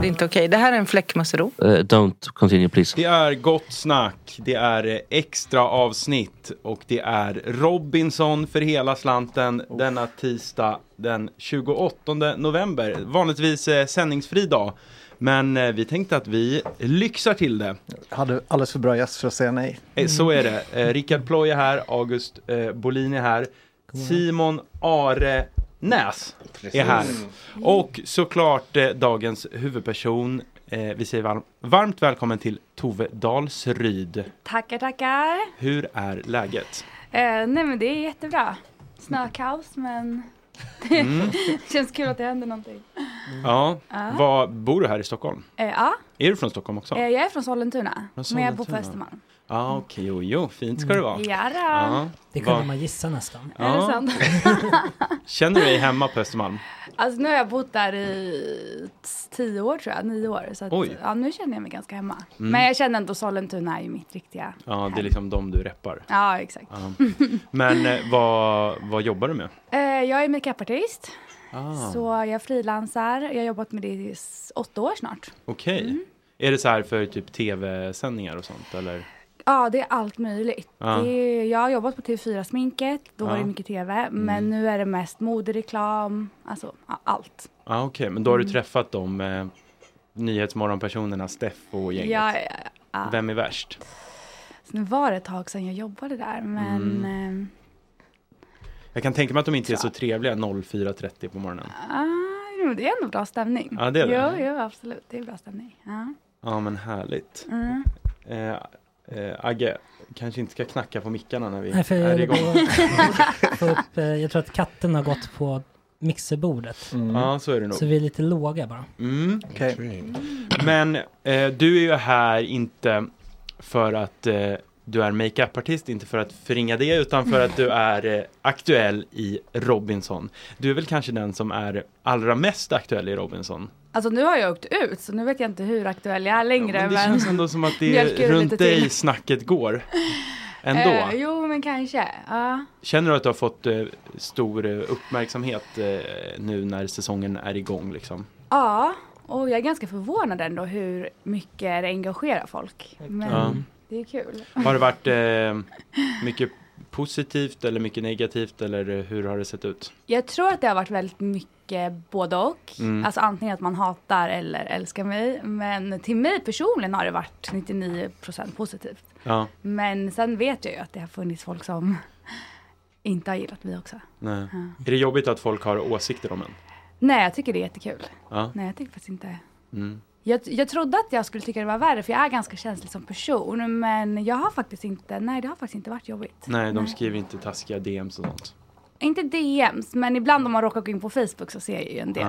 Det är inte okej. Det här är en fläckmussero. Uh, don't continue please. Det är Gott Snack, det är eh, extra avsnitt och det är Robinson för hela slanten denna tisdag den 28 november. Vanligtvis eh, sändningsfri dag. Men eh, vi tänkte att vi lyxar till det. Hade alldeles för bra gäst för att säga nej. Eh, Så är det. Eh, Rickard Ploy är här, August eh, Bolin är här. Simon Are Näs är här. Och såklart eh, dagens huvudperson. Eh, vi säger varm, varmt välkommen till Tove Dalsryd. Tackar, tackar. Hur är läget? Eh, nej men det är jättebra. Snökaos men Mm. det känns kul att det händer någonting. Ja, Ja. Var, bor du här i Stockholm? Eh, ja, Är du från Stockholm också? eh, jag är från Sollentuna. Från Men jag bor på Sollentuna. Östermalm. Ja, okej, jo, jo, fint ska det vara. Ja, då. Ja. Det kunde Va- man gissa nästan. Är det sant? Känner du dig hemma på Östermalm? Alltså nu har jag bott där i tio år tror jag, nio år. Så att, Oj. ja, nu känner jag mig ganska hemma. Mm. Men jag känner ändå Sollentuna är ju mitt riktiga. Ja, det är liksom de du reppar. Ja, exakt. Ja. Men eh, vad, vad jobbar du med? Eh, jag är makeupartist. Ah. Så jag frilansar. Jag har jobbat med det i åtta år snart. Okej. Mm. Är det så här för typ tv-sändningar och sånt eller? Ja, det är allt möjligt. Ja. Det jag har jobbat på TV4-sminket, då var Ja. det mycket TV. Men nu är det mest modereklam, alltså allt. Ja, okej, men då har du Mm. träffat de eh, Nyhetsmorgonpersonerna, Steff och gänget. Ja, ja. Vem är värst? Så nu var det ett tag sedan jag jobbade där, men Mm. mm. Jag kan tänka mig att de inte är så trevliga 04.30 på morgonen. ah, jo, det är ändå bra stämning. Ja, det är det. Jo, jo, absolut. Det är bra stämning. Ja. Ja, men härligt. Mm. Eh, eh, Agge, kanske inte ska knacka på mickarna när vi Nej, för är jag, igång. upp, eh, jag tror att katten har gått på mixerbordet. Ja, så är det nog. Så vi är lite låga bara. Mm. Men eh, du är ju här inte för att eh, du är makeupartist, inte för att förringa det, utan för att du är eh, aktuell i Robinson. Du är väl kanske den som är allra mest aktuell i Robinson? Alltså nu har jag åkt ut, så nu vet jag inte hur aktuell jag är längre. Men det känns ändå som att det är runt dig till. snacket går. Ändå. Eh, jo, men kanske. Ja. Känner du att du har fått eh, stor eh, uppmärksamhet eh, nu när säsongen är igång liksom? Ja, och jag är ganska förvånad ändå hur mycket det engagerar folk. Men Ja. det är kul. Har det varit eh, mycket positivt eller mycket negativt eller hur har det sett ut? Jag tror att det har varit väldigt mycket både och. Mm. Alltså antingen att man hatar eller älskar mig. Men till mig personligen har det varit 99% positivt. Ja, Men sen vet jag ju att det har funnits folk som inte har gillat mig också. nej. Ja. Är det jobbigt att folk har åsikter om en? Nej, jag tycker det är jättekul. Ja. Nej, jag tycker faktiskt inte. Mm. Jag, jag trodde att jag skulle tycka det var värre för jag är ganska känslig som person. Men jag har faktiskt inte, nej det har faktiskt inte varit jobbigt. Nej, de skriver inte taskiga DMs och sånt. Inte DMs, men ibland om man råkar gå in på Facebook så ser jag ju en del.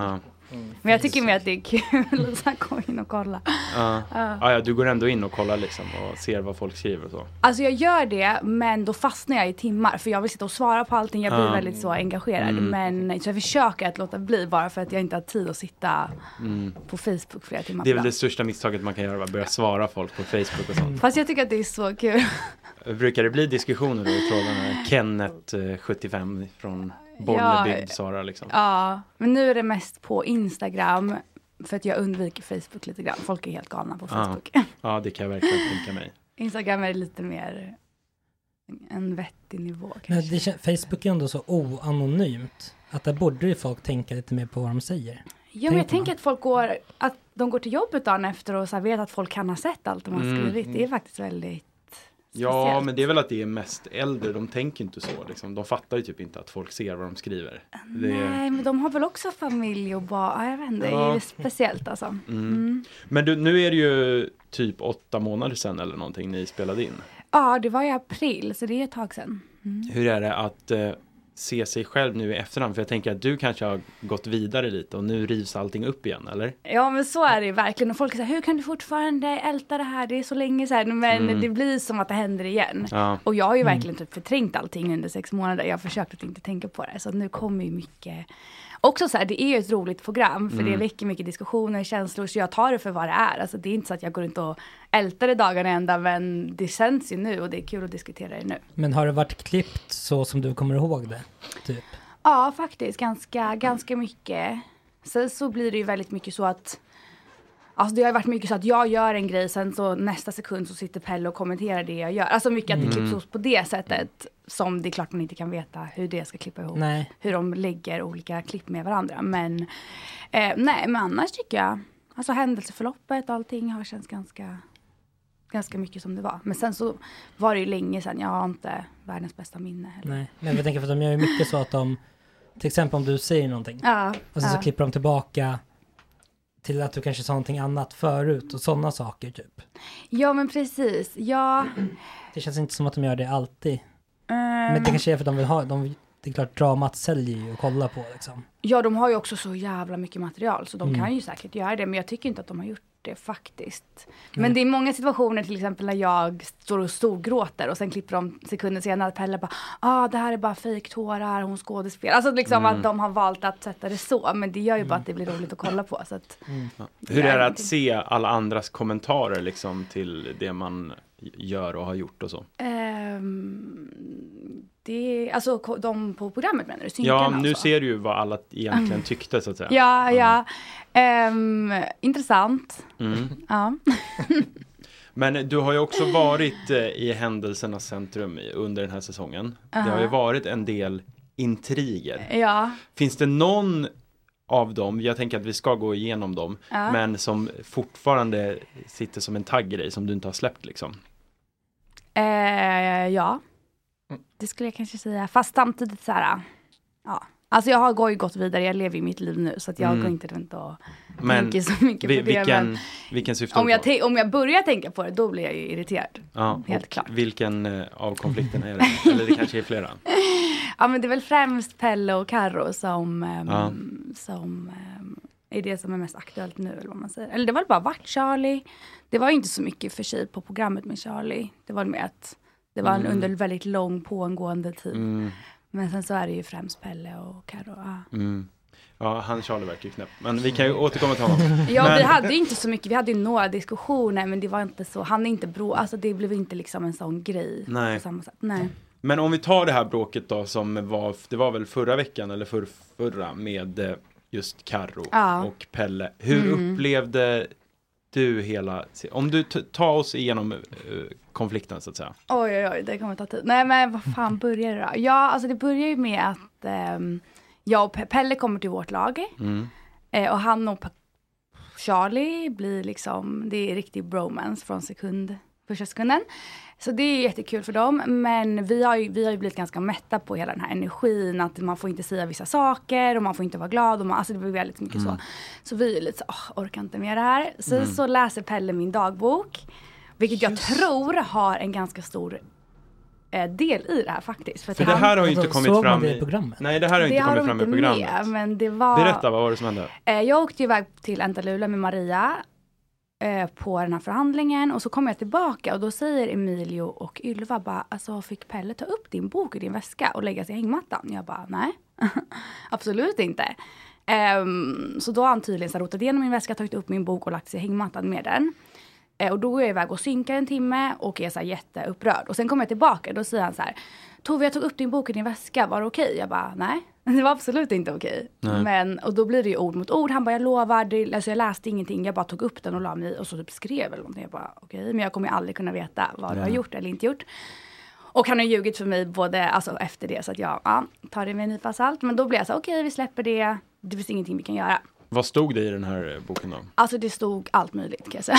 Ja. Men jag tycker mer att det är kul att gå in och kolla. Ja. Ja. Ja, ja, du går ändå in och kollar liksom och ser vad folk skriver och så. Alltså jag gör det, men då fastnar jag i timmar för jag vill sitta och svara på allting. Jag blir Ja. väldigt så engagerad. Mm. Men så jag försöker att låta bli bara för att jag inte har tid att sitta Mm. på Facebook flera timmar Det är väl det största misstaget man kan göra, att börja svara folk på Facebook och sånt. Fast jag tycker att det är så kul. Brukar det bli diskussioner då i trådarna? Kenneth, eh, 75 från Bollnebygd, Ja. svarar liksom. Ja, men nu är det mest på Instagram. För att jag undviker Facebook lite grann. Folk är helt galna på Ja. Facebook. ja, det kan jag verkligen tänka mig. Instagram är lite mer en vettig nivå kanske. Men det, Facebook är ändå så oanonymt. Att där borde ju folk tänka lite mer på vad de säger. Ja, men jag Tänker att folk går, att de går till jobbet dagen efter och så vet att folk kan ha sett allt de har Mm. skrivit. Det är faktiskt väldigt Ja, speciellt. men det är väl att det är mest äldre, de tänker inte så liksom. De fattar ju typ inte att folk ser vad de skriver. Det är... Nej, men de har väl också familj och barn. Ja, jag vet inte, det Ja. är speciellt alltså. Mm. Mm. Men du, nu är det ju typ åtta månader sedan eller någonting ni spelade in. Ja, det var i april, så det är ett tag sedan. Mm. Hur är det att eh, se sig själv nu i efterhand? För jag tänker att du kanske har gått vidare lite och nu rivs allting upp igen, eller? Ja men så är det ju verkligen och folk säger hur kan du fortfarande älta det här, det är så länge sedan men Mm. det blir som att det händer igen. Ja. Och jag har ju Mm. verkligen typ förträngt allting under sex månader, jag har försökt att inte tänka på det så nu kommer ju mycket Också så här, det är ju ett roligt program för Mm. det väcker mycket diskussioner, känslor så jag tar det för vad det är. Alltså det är inte så att jag går runt och ältar det dagarna ända men det känns ju nu och det är kul att diskutera det nu. Men har det varit klippt så som du kommer ihåg det? Typ. Ja, faktiskt. Ganska, ganska mycket. Sen så blir det ju väldigt mycket så att Alltså det har varit mycket så att jag gör en grej, sen så nästa sekund så sitter Pelle och kommenterar det jag gör. Alltså mycket att det Mm. klipps ihop på det sättet. Som det är klart man inte kan veta hur det ska klippa ihop. Nej. Hur de lägger olika klipp med varandra. Men eh, nej, men annars tycker jag, alltså händelseförloppet och allting har känts ganska ganska mycket som det var. Men sen så var det ju länge sedan, jag har inte världens bästa minne heller. Nej, men jag tänker för att de gör ju mycket så att de, till exempel om du säger någonting, Ja, och sen så ja. klipper de tillbaka till att du kanske sa någonting annat förut och sådana saker typ. Ja men precis, ja. Det känns inte som att de gör det alltid. ehm, Men det kanske är för att de vill ha, de, det är klart dramat säljer ju att kolla på liksom. Ja, de har ju också så jävla mycket material så de Mm. kan ju säkert göra det. Men jag tycker inte att de har gjort det faktiskt. Men Nej. det är många situationer till exempel när jag står och storgråter och sen klipper de sekunder senare att Pelle bara ah det här är bara fejktårar, hon skådespelar. Alltså liksom Mm. att de har valt att sätta det så. Men det gör ju bara att det blir roligt att kolla på. Så att, Ja. Det Hur är det att se alla andras kommentarer liksom till det man gör och har gjort och så? ehm, det, alltså de på programmet menar du? Synkarna Ja, och nu så? ser du ju vad alla egentligen tyckte så att säga. Ja, ja. Ehm, intressant. Mm. Ja. Men du har ju också varit eh, i händelsernas centrum under den här säsongen. Det har ju Aha. varit en del intriger. ja. Finns det någon av dem, jag tänker att vi ska gå igenom dem, Ja. men som fortfarande sitter som en tagg i dig som du inte har släppt liksom? Eh, ja, det skulle jag kanske säga. Fast samtidigt så här, ja. Alltså jag har ju gått vidare, jag lever ju mitt liv nu så att jag Mm. går inte runt och Men tänker så mycket vi- på det. vilken, men vilken syftar om, jag te- om jag börjar tänka på det, då blir jag ju irriterad. Ja, helt klart. Vilken eh, av konflikterna är det? Eller det kanske är flera? Ja men det är väl främst Pelle och Carro som, ehm, Ja. som ehm, är det som är mest aktuellt nu eller vad man säger. Eller det var väl bara varit Charlie. Det var inte så mycket för sig på programmet med Charlie. Det var mer att det var en Mm. under väldigt lång pågående tid. Mm, Men sen så är det ju främst Pelle och Carro. Ja. mm. Ja, han Charlie verkar ju knäpp. Men vi kan ju återkomma till honom. Ja, men, vi hade ju inte så mycket, vi hade ju några diskussioner men det var inte så, han är inte bro, alltså det blev inte liksom en sån grej Nej. på samma sätt. Nej. men om vi tar det här bråket då som var, det var väl förra veckan eller för, förra med eh, just Karro Ja. och Pelle. Hur Mm. upplevde du hela, om du tar oss igenom eh, konflikten så att säga. Oj oj oj, det kommer ta tid. Nej men vad fan börjar det då? Ja, alltså det börjar ju med att ehm, jag och Pe- Pelle kommer till vårt lag Mm. eh, och han och Charlie blir liksom, det är riktig bromance från sekund, första sekunden. Så det är jättekul för dem, men vi har, ju, vi har ju blivit ganska mätta på hela den här energin, att man får inte säga vissa saker och man får inte vara glad. Och man, alltså det blir väldigt mycket så. Så vi är lite så, åh, orkar inte med det här. Sen Mm. så läser Pelle min dagbok, vilket jag tror har en ganska stor eh, del i det här faktiskt. att För det han- här har ju inte Vadå, kommit fram det i programmet? Nej, det här har ju det inte har kommit fram i programmet. med, men det var... Berätta, vad var det som hände? Eh, jag åkte iväg till Entalula med Maria eh, på den här förhandlingen och så kommer jag tillbaka och då säger Emilio och Ylva bara, alltså fick Pelle ta upp din bok ur din väska och lägga sig i hängmattan? Jag bara, nej, absolut inte. Um, så då har han tydligen rotat igenom min väska, tagit upp min bok och lagt sig i hängmattan med den. Uh, och då går jag iväg och synkar en timme och är så här jätteupprörd. Och sen kommer jag tillbaka och då säger han så här, Tove jag tog upp din bok i din väska, var det okej? Jag bara, nej. Det var absolut inte okej. Men, och då blir det ju ord mot ord. Han bara, jag lovar, det, alltså jag läste ingenting. Jag bara tog upp den och la mig och så typ skrev eller någonting. Jag bara, okej, men jag kommer ju aldrig kunna veta vad du har gjort eller inte gjort. Och han har ljugit för mig både alltså, efter det så att jag ja, tar det med en nypa salt. Men då blir jag så okej vi släpper det. Det finns ingenting vi kan göra. Vad stod det i den här eh, boken då? Alltså det stod allt möjligt kan jag säga.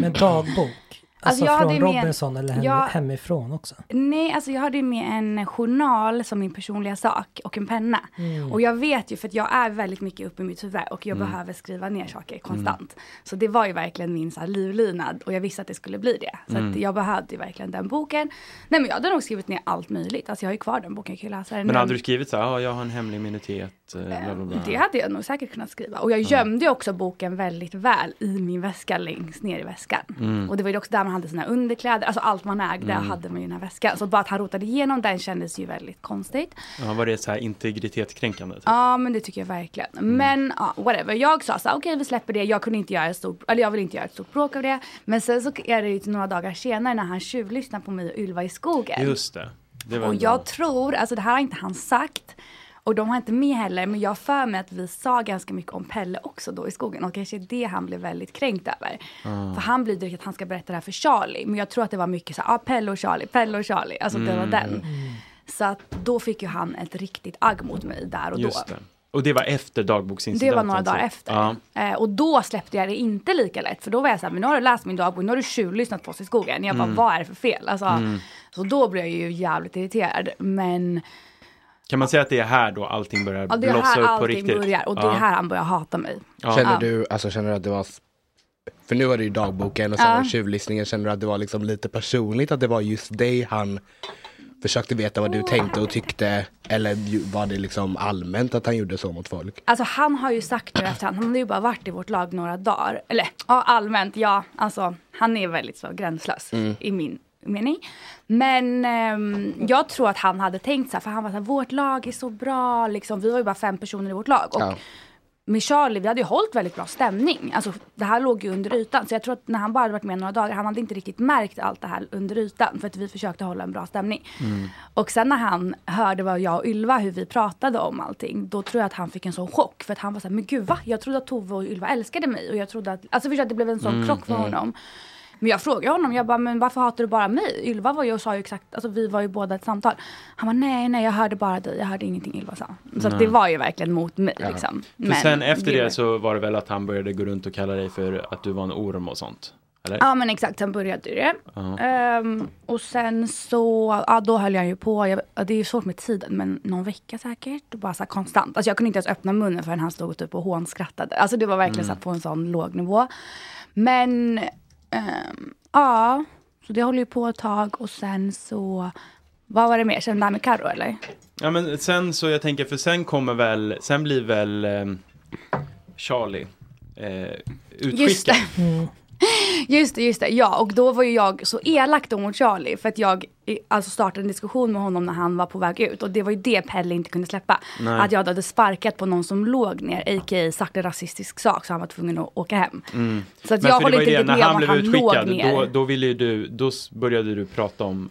Men dagbok? Alltså, jag hade från ju med Robinson eller hem, jag- hemifrån också? Nej, alltså jag hade ju med en journal som min personliga sak och en penna. Mm. Och jag vet ju för att jag är väldigt mycket uppe i mitt huvud och jag Mm. behöver skriva ner saker konstant. Så det var ju verkligen min så här, livlina och jag visste att det skulle bli det. Så Mm. att jag behövde ju verkligen den boken. Nej men jag hade nog skrivit ner allt möjligt. Alltså jag har ju kvar den boken, jag kan ju läsa den. Men hade du skrivit så här, ja, jag har en hemlig immunitet, eh, bla bla bla. Det hade jag nog säkert kunnat skriva. Och jag gömde ju också boken väldigt väl i min väska längst ner i väskan. Mm. Och det var ju också där man hade sina underkläder, alltså allt man ägde Mm. hade man i den här väskan. Så bara att han rotade igenom den kändes ju väldigt konstigt. Ja, var det så här integritetskränkande? Typ? Ja men det tycker jag verkligen. Men ja, whatever. Jag sa så okej vi släpper det. Jag kunde inte göra ett stort, eller jag vill inte göra ett stort bråk av det. Men sen så är det ju några dagar senare när han tjuvlyssnar på mig och Ylva i skogen. Just det. det Och en jag tror, alltså det här har inte han sagt. Och de har inte med heller, men jag för mig att vi sa ganska mycket om Pelle också då i skogen. Och kanske det han blev väldigt kränkt över. Ah. För han blir direkt att han ska berätta det här för Charlie. Men jag tror att det var mycket så här, ah, Pelle och Charlie, Pelle och Charlie. Alltså det var Mm. den. Så att då fick ju han ett riktigt agg mot mig där och Just då. det. Och det var efter dagboksincidenten? Det var några dagar så- efter. Ja. Eh, och då släppte jag det inte lika lätt. För då var jag så här, men nu har du läst min dagbok, nu har du tjuvlyssnat på oss i skogen. Jag bara, Mm. vad är det för fel? Alltså, Mm. Så då blev jag ju jävligt irriterad. Men Kan man säga att det är här då allting börjar ja, det är blossa här upp på allting riktigt? börjar. Och det är här han börjar hata mig. Känner, du, alltså, känner du att det var... För nu var det ju dagboken och sen Ja. var det tjuvlyssningen. Känner du att det var liksom lite personligt? Att det var just dig han försökte veta vad du tänkte och tyckte? Eller var det liksom allmänt att han gjorde så mot folk? Alltså han har ju sagt nu efterhand, han har ju bara varit i vårt lag några dagar. Eller ja, allmänt, ja. Alltså han är väldigt så gränslös Mm. i min mening. Men ehm, jag tror att han hade tänkt så här, för han var så här, vårt lag är så bra, liksom. Vi var ju bara fem personer i vårt lag. Och Ja. med Charlie, vi hade ju hållit väldigt bra stämning. Alltså det här låg ju under ytan. Så jag tror att när han bara hade varit med några dagar, han hade inte riktigt märkt allt det här under ytan. För att vi försökte hålla en bra stämning. Och sen när han hörde vad jag och Ylva, hur vi pratade om allting, då tror jag att han fick en sån chock. För att han var såhär, men gud va? Jag trodde att Tove och Ylva älskade mig. Och jag trodde att, alltså förstår att det blev en sån Mm, krock för mm. honom. Men jag frågade honom, jag bara, men varför hatar du bara mig? Ylva var ju och sa ju exakt, alltså vi var ju båda ett samtal. Han bara, nej, nej, jag hörde bara dig, jag hörde ingenting Ylva sa. Så det var ju verkligen mot mig Ja. liksom. För sen efter det var- så var det väl att han började gå runt och kalla dig för att du var en orm och sånt? Eller? Ja men exakt, sen började det. Ja. Ehm, och sen så, ja då höll jag ju på, jag, ja, det är ju svårt med tiden, men någon vecka säkert. Bara så här konstant. Alltså jag kunde inte ens öppna munnen förrän han stod typ och hånskrattade. Alltså det var verkligen Mm. så på en sån låg nivå. Men, ehm, ja, så det håller ju på ett tag och sen så, vad var det mer? Sen det här med Carro eller? Ja men sen så jag tänker, för sen kommer väl, sen blir väl ehm, Charlie eh, utskickad. Just det. Just det, just det. Ja, och då var ju jag så elak då mot Charlie för att jag alltså startade en diskussion med honom när han var på väg ut och det var ju det Pelle inte kunde släppa. Nej. Att jag hade sparkat på någon som låg ner, a.k.a. sagt en rasistisk sak så han var tvungen att åka hem. Mm. Så att Men jag håller inte riktigt med om blev han låg ner. då, då ville du, då började du prata om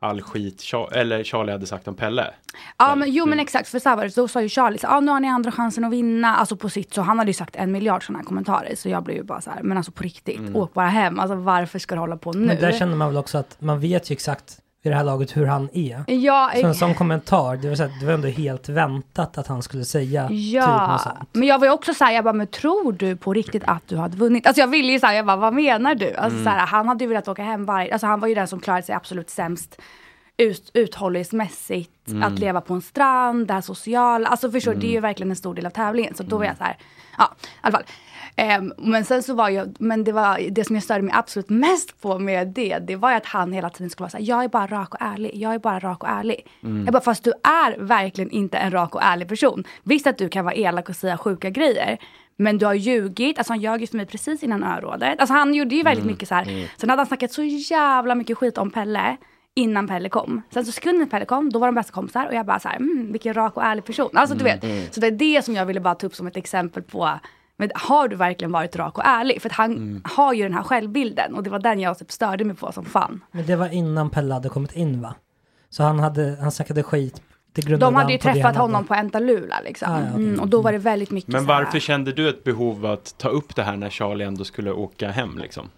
all skit, eller Charlie hade sagt om Pelle. Ja men jo men exakt för så var det, då sa ju Charlie så ah, nu har ni andra chansen att vinna. Alltså på sitt så han hade ju sagt en miljard sådana här kommentarer. Så jag blev ju bara så här, men alltså på riktigt, Mm. åk bara hem. Alltså varför ska du hålla på nu? Men där känner man väl också att man vet ju exakt vid det här laget hur han är. Ja, Så en sån kommentar, det var, så här, det var ändå helt väntat att han skulle säga typ Ja, något sånt. men jag var ju också såhär, jag bara, men tror du på riktigt att du hade vunnit? Alltså jag ville ju såhär, jag bara, vad menar du? Alltså Mm. såhär, han hade ju velat åka hem varje, alltså han var ju den som klarade sig absolut sämst ut, uthållighetsmässigt, Mm. att leva på en strand, det här sociala, alltså förstår Mm. det är ju verkligen en stor del av tävlingen. Så då var jag så här, ja, i alla fall. Ehm, men sen så var jag, men det var det som jag störde mig absolut mest på med det, det var att han hela tiden skulle vara så här, jag är bara rak och ärlig, jag är bara rak och ärlig. Mm. Jag bara, fast du är verkligen inte en rak och ärlig person. Visst att du kan vara elak och säga sjuka grejer, men du har ljugit, alltså han ljög ju för mig precis innan örådet. Alltså han gjorde ju väldigt Mm. mycket så här. Mm. Sen hade han snackat så jävla mycket skit om Pelle innan Pelle kom. Sen så sekunden Pelle kom, då var de bästa kompisar och jag bara så här, mm, vilken rak och ärlig person. Alltså du Mm, vet, mm. så det är det som jag ville bara ta upp som ett exempel på men har du verkligen varit rak och ärlig? För att han Mm. har ju den här självbilden och det var den jag typ störde mig på som fan. Men det var innan Pelle hade kommit in va? Så han, hade, han snackade skit. De hade ju träffat hade- honom på Entalula liksom. Ah, ja, okej. mm, och då var det väldigt mycket Men så här- varför kände du ett behov att ta upp det här när Charlie ändå skulle åka hem liksom?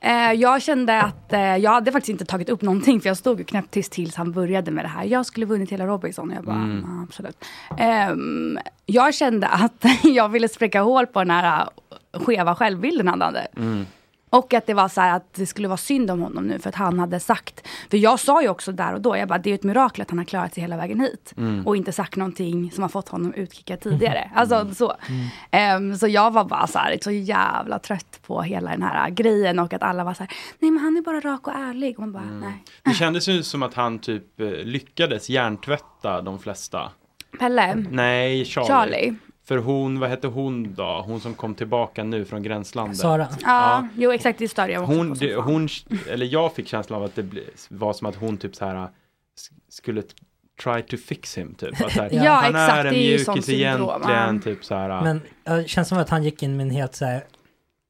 Eh, jag kände att eh, jag hade faktiskt inte tagit upp någonting för jag stod ju knäppt tyst tills han började med det här. Jag skulle vunnit hela Robinson. Jag bara, Mm. "Ja, absolut. Ehm, jag kände att jag ville spräcka hål på den här eh, skeva självbilden han hade. Och att det var så här att det skulle vara synd om honom nu för att han hade sagt, för jag sa ju också där och då, jag bara det är ett mirakel att han har klarat sig hela vägen hit. Mm. Och inte sagt någonting som har fått honom utkickad tidigare. Alltså så. Ehm, så jag var bara så här, så jävla trött på hela den här grejen och att alla var så här, nej men han är bara rak och ärlig. Och man bara, nej. Det kändes ju som att han typ eh, lyckades hjärntvätta de flesta. Pelle? Nej, Charlie. Charlie. För hon, vad hette hon då? Hon som kom tillbaka nu från gränslandet. Sara. Ja, jo exakt det störde jag också Hon, på det, hon, eller jag fick känslan av att det var som att hon typ så här sk- skulle try to fix him typ. Att här, Ja, han exakt, är en mjukis syndrom, egentligen, ja. typ så här. Men det känns som att han gick in med en helt så här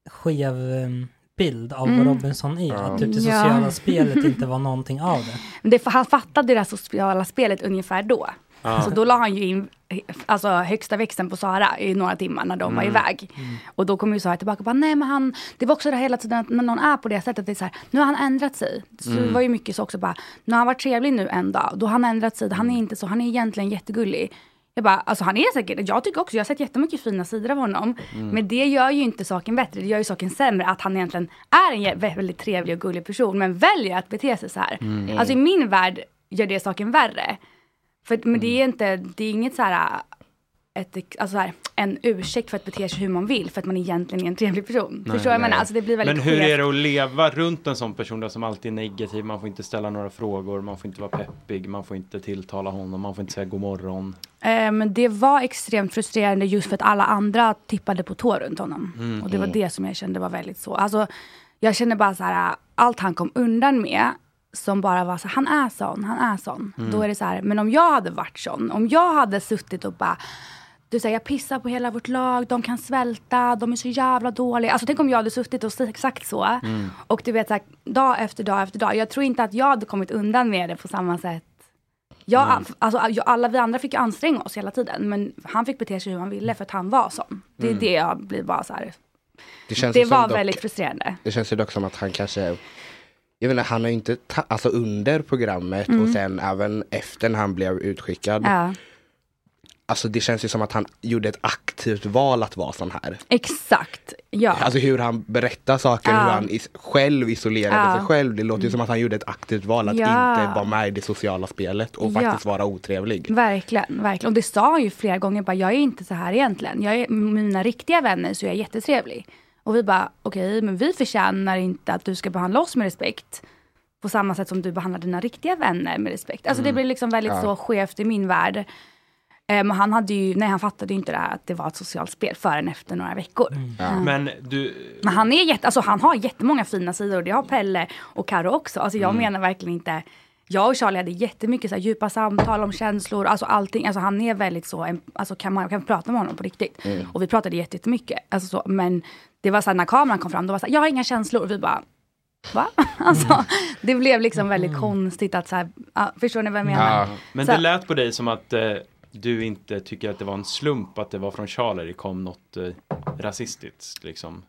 skev um, bild av Mm. vad Robinson är. Att typ det Ja. sociala spelet inte var någonting av det. Men det, han fattade det sociala spelet ungefär då. Ja. Så då la han ju in alltså, högsta växeln på Sara i några timmar när de var Mm. iväg. Och då kom ju Sara tillbaka och bara, nej men han, det var också det hela tiden att när någon är på det sättet, det är så här, nu har han ändrat sig. Så Mm. det var ju mycket så också bara, nu har han varit trevlig nu en dag, då har han ändrat sig, han är inte så, han är egentligen jättegullig. Jag bara, alltså han är säkert, jag tycker också, jag har sett jättemycket fina sidor av honom. Mm. Men det gör ju inte saken bättre, det gör ju saken sämre att han egentligen är en väldigt trevlig och gullig person men väljer att bete sig så här. Mm. Alltså i min värld gör det saken värre. För, men det är Mm. inte, det är inget så här, ett, alltså så här, en ursäkt för att bete sig hur man vill för att man egentligen är en trevlig person. Nej, Förstår vad jag nej. menar? Alltså det blir väldigt Men hur är det att leva runt en sån person då som alltid är negativ? Man får inte ställa några frågor, man får inte vara peppig, man får inte tilltala honom, man får inte säga god morgon. Eh, Men det var extremt frustrerande just för att alla andra tippade på tå runt honom. Mm. Och det var Mm. det som jag kände var väldigt så. Alltså, jag kände bara så här, allt han kom undan med som bara var så han är sån, han är sån. Mm. Då är det så här, men om jag hade varit sån, om jag hade suttit och bara du säger jag pissar på hela vårt lag, de kan svälta, de är så jävla dåliga. Alltså tänk om jag hade suttit och sagt så. Mm. Och du vet så här, dag efter dag efter dag. Jag tror inte att jag hade kommit undan med det på samma sätt. Jag, Mm. alltså, jag, alla vi andra fick ju anstränga oss hela tiden. Men han fick bete sig hur han ville för att han var sån. Det är Mm. det jag blir bara så här. Det, känns Det var dock- väldigt frustrerande. Det känns ju dock som att han kanske jag inte, han har ju inte, alltså under programmet Mm. och sen även efter när han blev utskickad. Ja. Alltså det känns ju som att han gjorde ett aktivt val att vara sån här. Exakt, ja. Alltså hur han berättar saker, Ja. hur han is- själv isolerade Ja. sig själv. Det låter ju som att han gjorde ett aktivt val att inte vara med i det sociala spelet och faktiskt vara otrevlig. Verkligen, verkligen. Och det sa han ju flera gånger, bara, jag är inte så här egentligen. Jag är, med mina riktiga vänner så är jag jättetrevlig. Och vi bara, okej, men vi förtjänar inte att du ska behandla oss med respekt. På samma sätt som du behandlar dina riktiga vänner med respekt. Alltså det Mm. blir liksom väldigt Ja. så skevt i min värld. Men han hade ju, nej han fattade ju inte det här att det var ett socialt spel förrän efter några veckor. Mm. Men du, Men han, är jätte, alltså han har jättemånga fina sidor och det har Pelle och Karo också. Alltså jag Mm. menar verkligen inte jag och Charlie hade jättemycket så här, djupa samtal om känslor, alltså allting. Alltså han är väldigt så, alltså kan man kan prata med honom på riktigt. Mm. Och vi pratade jätte- jättemycket. Alltså så, men det var så här, när kameran kom fram, då var så här, jag har inga känslor. Och vi bara, va? Alltså, det blev liksom väldigt konstigt att så här, ja, förstår ni vad jag menar? Men Så- det lät på dig som att eh, du inte tycker att det var en slump att det var från Charlie det kom något eh, rasistiskt liksom.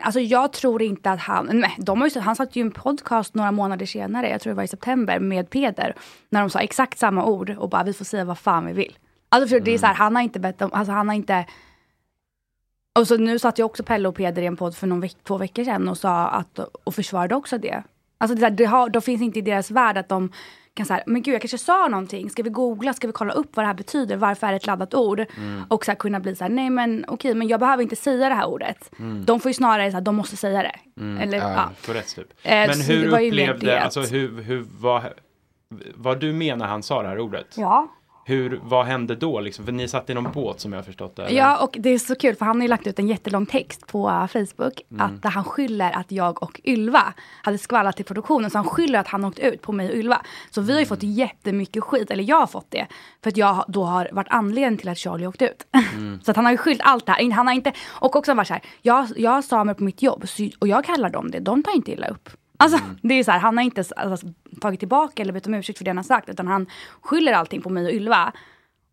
Alltså jag tror inte att han, nej, de har ju, han satt ju en podcast några månader senare, jag tror det var i september, med Peder. När de sa exakt samma ord och bara vi får säga vad fan vi vill. Alltså för det är så här, han har inte bett om, alltså han har inte och så nu satt jag också Pelle och Peder i en podd för någon veck, två veckor sedan och sa att, och försvarade också det. Alltså det, där, det har, då finns inte i deras värld att de kan säga, men gud jag kanske sa någonting, ska vi googla, ska vi kolla upp vad det här betyder, varför är det ett laddat ord? Mm. Och så här, kunna bli så här, nej men okej, men jag behöver inte säga det här ordet. Mm. De får ju snarare så här, de måste säga det. Mm. Eller, ja. För rätt typ. Eh, Men hur upplevde, alltså hur, hur vad, vad du menar han sa det här ordet? Ja. Hur, vad hände då liksom? För ni satt i någon båt som jag har förstått det. eller? Ja, och det är så kul för han har ju lagt ut en jättelång text på uh, Facebook. Mm. Att där han skyller att jag och Ylva hade skvallrat till produktionen. Så han skyller att han åkt ut på mig och Ylva. Så vi har ju fått jättemycket skit, eller jag har fått det. För att jag då har varit anledningen till att Charlie åkte ut. Mm. så att han har ju skyllt allt det här. Han har inte, och också varit så här, jag, jag har samer på mitt jobb så, och jag kallar dem det. De tar inte illa upp. Alltså, det är så här, han har inte alltså, tagit tillbaka eller bett om ursäkt för det han har sagt. Utan han skyller allting på mig och Ylva.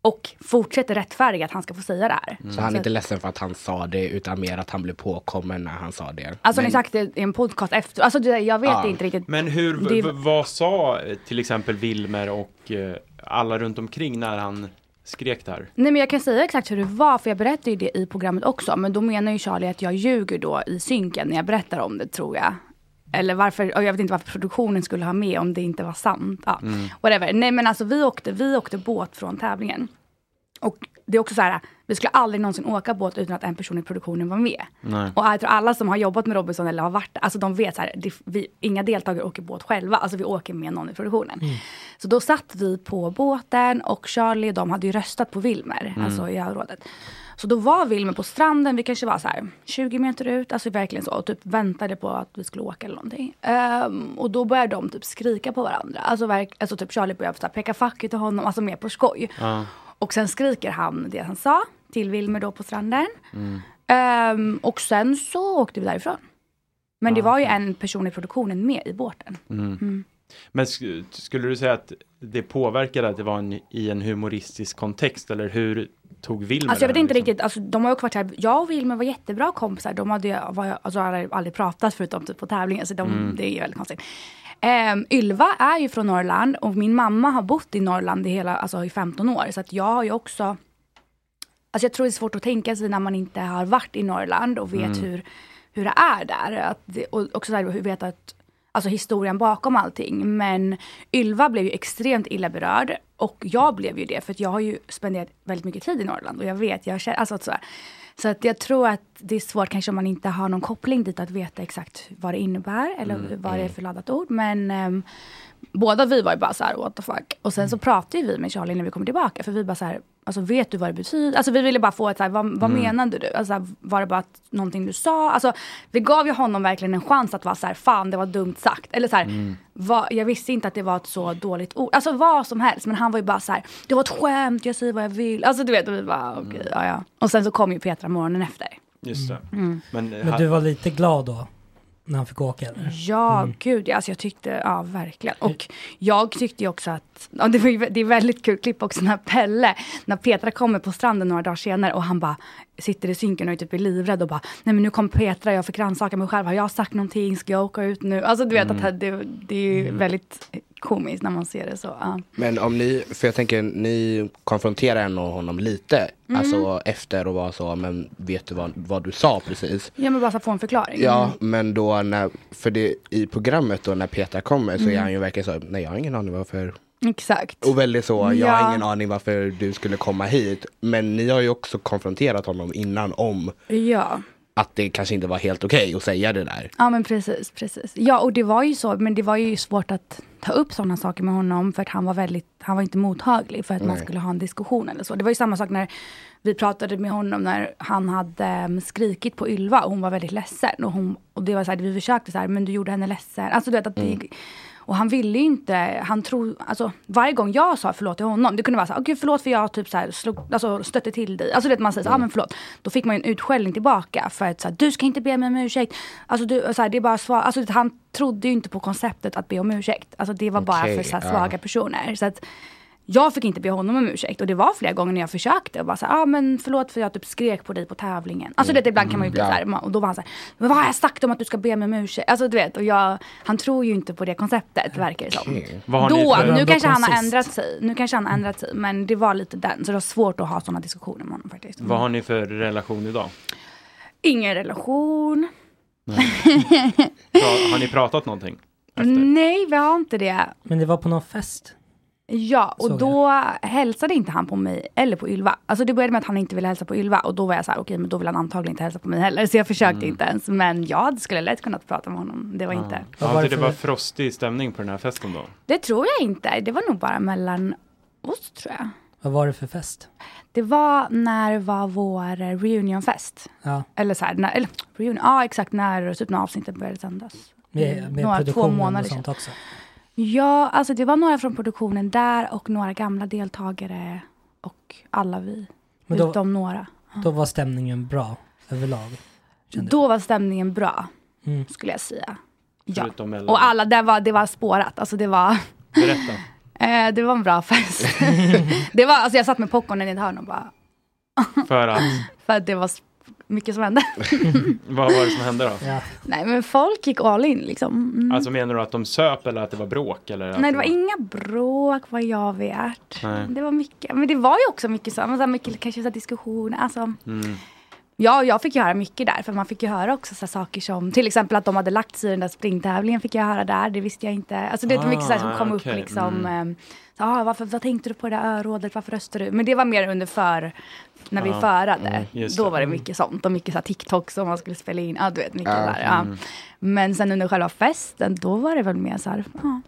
Och fortsätter rättfärdiga att han ska få säga det här. Så han är inte ledsen för att han sa det utan mer att han blev påkommen när han sa det. Alltså Men- ni sagt det i en podcast efter, alltså jag vet Ja. inte riktigt. Men hur, Det- vad sa eh, till exempel Wilmer och eh, alla runt omkring när han skrek det här? Nej men jag kan säga exakt hur det var för jag berättade ju det i programmet också. Men då menar ju Charlie att jag ljuger då i synken när jag berättar om det tror jag. Eller varför, och jag vet inte varför produktionen skulle ha med om det inte var sant. Ja. Mm. Whatever. Nej men alltså vi åkte, vi åkte båt från tävlingen. Och det är också så här, vi skulle aldrig någonsin åka båt utan att en person i produktionen var med. Nej. Och jag tror alla som har jobbat med Robinson eller har varit alltså de vet så här, det, vi, inga deltagare åker båt själva, alltså vi åker med någon i produktionen. Så då satt vi på båten och Charlie de hade ju röstat på Wilmer, Mm. alltså i rådet. Så då var Wilmer på stranden, vi kanske var så här 20 meter ut, alltså verkligen så, och typ väntade på att vi skulle åka eller någonting. Ehm, och då började de typ skrika på varandra. Alltså, verk, alltså typ Charlie började så här, peka fuck till honom, alltså mer på skoj. Ja. Och sen skriker han det han sa till Wilmer då på stranden. Mm. Ehm, och sen så åkte vi därifrån. Men det Ah, var ju en person i produktionen med i båten. Mm. Mm. Men sk- skulle du säga att det påverkade att det var en, i en humoristisk kontext eller hur tog Wilmer Alltså jag vet inte liksom? riktigt, alltså, de har ju också varit här, jag och Wilmer var jättebra kompisar. De hade var, alltså, aldrig, pratat förutom typ på tävlingen, så de, Mm. det är väldigt konstigt. Um, Ylva är ju från Norrland och min mamma har bott i Norrland i, hela, alltså i 15 år. Så att jag har ju också Alltså jag tror det är svårt att tänka sig när man inte har varit i Norrland och vet Mm. hur, hur det är där. Att det, och också så här, hur vet att, alltså historien bakom allting. Men Ylva blev ju extremt illa berörd. Och jag blev ju det, för att jag har ju spenderat väldigt mycket tid i Norrland. Och jag vet, jag känner, alltså så, här. så att jag tror att det är svårt kanske om man inte har någon koppling dit att veta exakt vad det innebär. Eller Mm, vad det är mm. för laddat ord. Men ehm, båda vi var ju bara så här, what the fuck. Och sen så pratade vi med Charlie när vi kom tillbaka. För vi bara så här, alltså vet du vad det betyder? Alltså vi ville bara få ett så här, vad, vad Mm. menade du? Alltså var det bara att, någonting du sa? Alltså vi gav ju honom verkligen en chans att vara så här, fan det var dumt sagt. Eller så här, Mm. vad, jag visste inte att det var ett så dåligt ord. Alltså vad som helst. Men han var ju bara så här, det var ett skämt, jag säger vad jag vill. Alltså du vet, och vi bara okej, ja ja. Och sen så kom ju Petra morgonen efter. Just det. Mm. Men, Men du var lite glad då? När han fick åka eller? Ja, gud ja, alltså jag tyckte, ja verkligen. Och jag tyckte ju också att, ja, det, var ju, det är väldigt kul klipp också när Pelle, när Petra kommer på stranden några dagar senare och han bara sitter i synken och är typ livrädd och bara, nej men nu kom Petra, jag fick rannsaka mig själv, har jag sagt någonting, ska jag åka ut nu? Alltså du vet Mm. att det, det är ju väldigt komiskt när man ser det så. Ja. Men om ni, för jag tänker ni konfronterar ändå honom lite. Mm. Alltså efter och var så, men vet du vad, vad du sa precis? Ja men bara så att få en förklaring. Ja, men då när, för det i programmet då när Petra kommer så är Mm. han ju verkligen så, nej jag har ingen aning varför. Exakt. Och väldigt så, jag Ja. har ingen aning varför du skulle komma hit. Men ni har ju också konfronterat honom innan om Ja. att det kanske inte var helt okej att säga det där. Ja men precis, precis. Ja och det var ju så, men det var ju svårt att ta upp sådana saker med honom för att han var väldigt, han var inte mottaglig för att man Nej. skulle ha en diskussion eller så. Det var ju samma sak när vi pratade med honom när han hade um, skrikit på Ylva och hon var väldigt ledsen. Och, hon, och det var så här, vi försökte så här, men du gjorde henne ledsen. Alltså du vet att det, Mm. Och han ville ju inte, han tror, alltså varje gång jag sa förlåt till honom, det kunde vara så här, okej förlåt för jag typ så här, slog, alltså, stötte till dig. Alltså du vet man säger Mm. men förlåt. Då fick man ju en utskällning tillbaka för att så här, du ska inte be mig om ursäkt. Alltså du, så här, det är bara svar, alltså han trodde ju inte på konceptet att be om ursäkt. Alltså det var bara Okej, för så här, svaga personer. Så att, jag fick inte be honom om ursäkt och det var flera gånger när jag försökte och bara så här, ah, men förlåt för jag typ skrek på dig på tävlingen. Alltså Mm. det, ibland kan man ju bli Mm, så ja. här, och då var han så här, men vad har jag sagt om att du ska be mig om ursäkt? Alltså du vet, och jag, han tror ju inte på det konceptet verkar det som. Ni Då, för- nu kanske han har ändrat sig, nu kanske han har ändrat sig, men det var lite den, så det var svårt att ha sådana diskussioner med honom faktiskt. Vad har ni för relation idag? Ingen relation. Har ni pratat någonting? Nej, vi har inte det. Men det var på någon fest? Ja, och Såg då hälsade inte han på mig eller på Ylva. Alltså det började med att han inte ville hälsa på Ylva och då var jag så här, okej men då vill han antagligen inte hälsa på mig heller. Så jag försökte Mm. inte ens. Men ja, det skulle lätt kunnat prata med honom. Det var inte. Ja, det var frostig stämning på den här festen då? Det tror jag inte. Det var nog bara mellan oss tror jag. Vad var det för fest? Det var när det var vår reunionfest. Ja. Eller så här, när, eller reunion, ja exakt när, typ när avsnittet började sändas. Med, med Några, två produktionen månader och sånt också? Ja, alltså det var några från produktionen där och några gamla deltagare och alla vi. Men då- utom några. Då var stämningen bra överlag? Då var stämningen bra, Mm. skulle jag säga. Ja. Och alla, det var, det var spårat. Alltså det var, Berätta. eh, det var en bra fest. det var, alltså jag satt med popcornen i ett hörn och bara, För att, för att det var s- mycket som hände. vad var det som hände då? Nej men folk gick all in liksom. Mm. Alltså menar du att de söp eller att det var bråk? Eller Nej det var inga bråk vad jag vet. Nej. Det var mycket, men det var ju också mycket så, men så här mycket kanske så här diskussioner. Alltså, Mm. Ja, jag fick ju höra mycket där. För man fick ju höra också så här saker som till exempel att de hade lagt sig i den där springtävlingen fick jag höra där. Det visste jag inte. Alltså det är mycket så här som Ah, kom okej. upp liksom. Mm. eh, Så, ah, varför, vad tänkte du på det där örådet? Varför röstade du? Men det var mer under för, när vi Ah, förade. mm, Då var det Mm. mycket sånt. Och mycket så här TikTok som man skulle spela in. Ja, du vet, mycket Ah, där. Ja. mm. Men sen under själva festen, då var det väl mer så här, ja,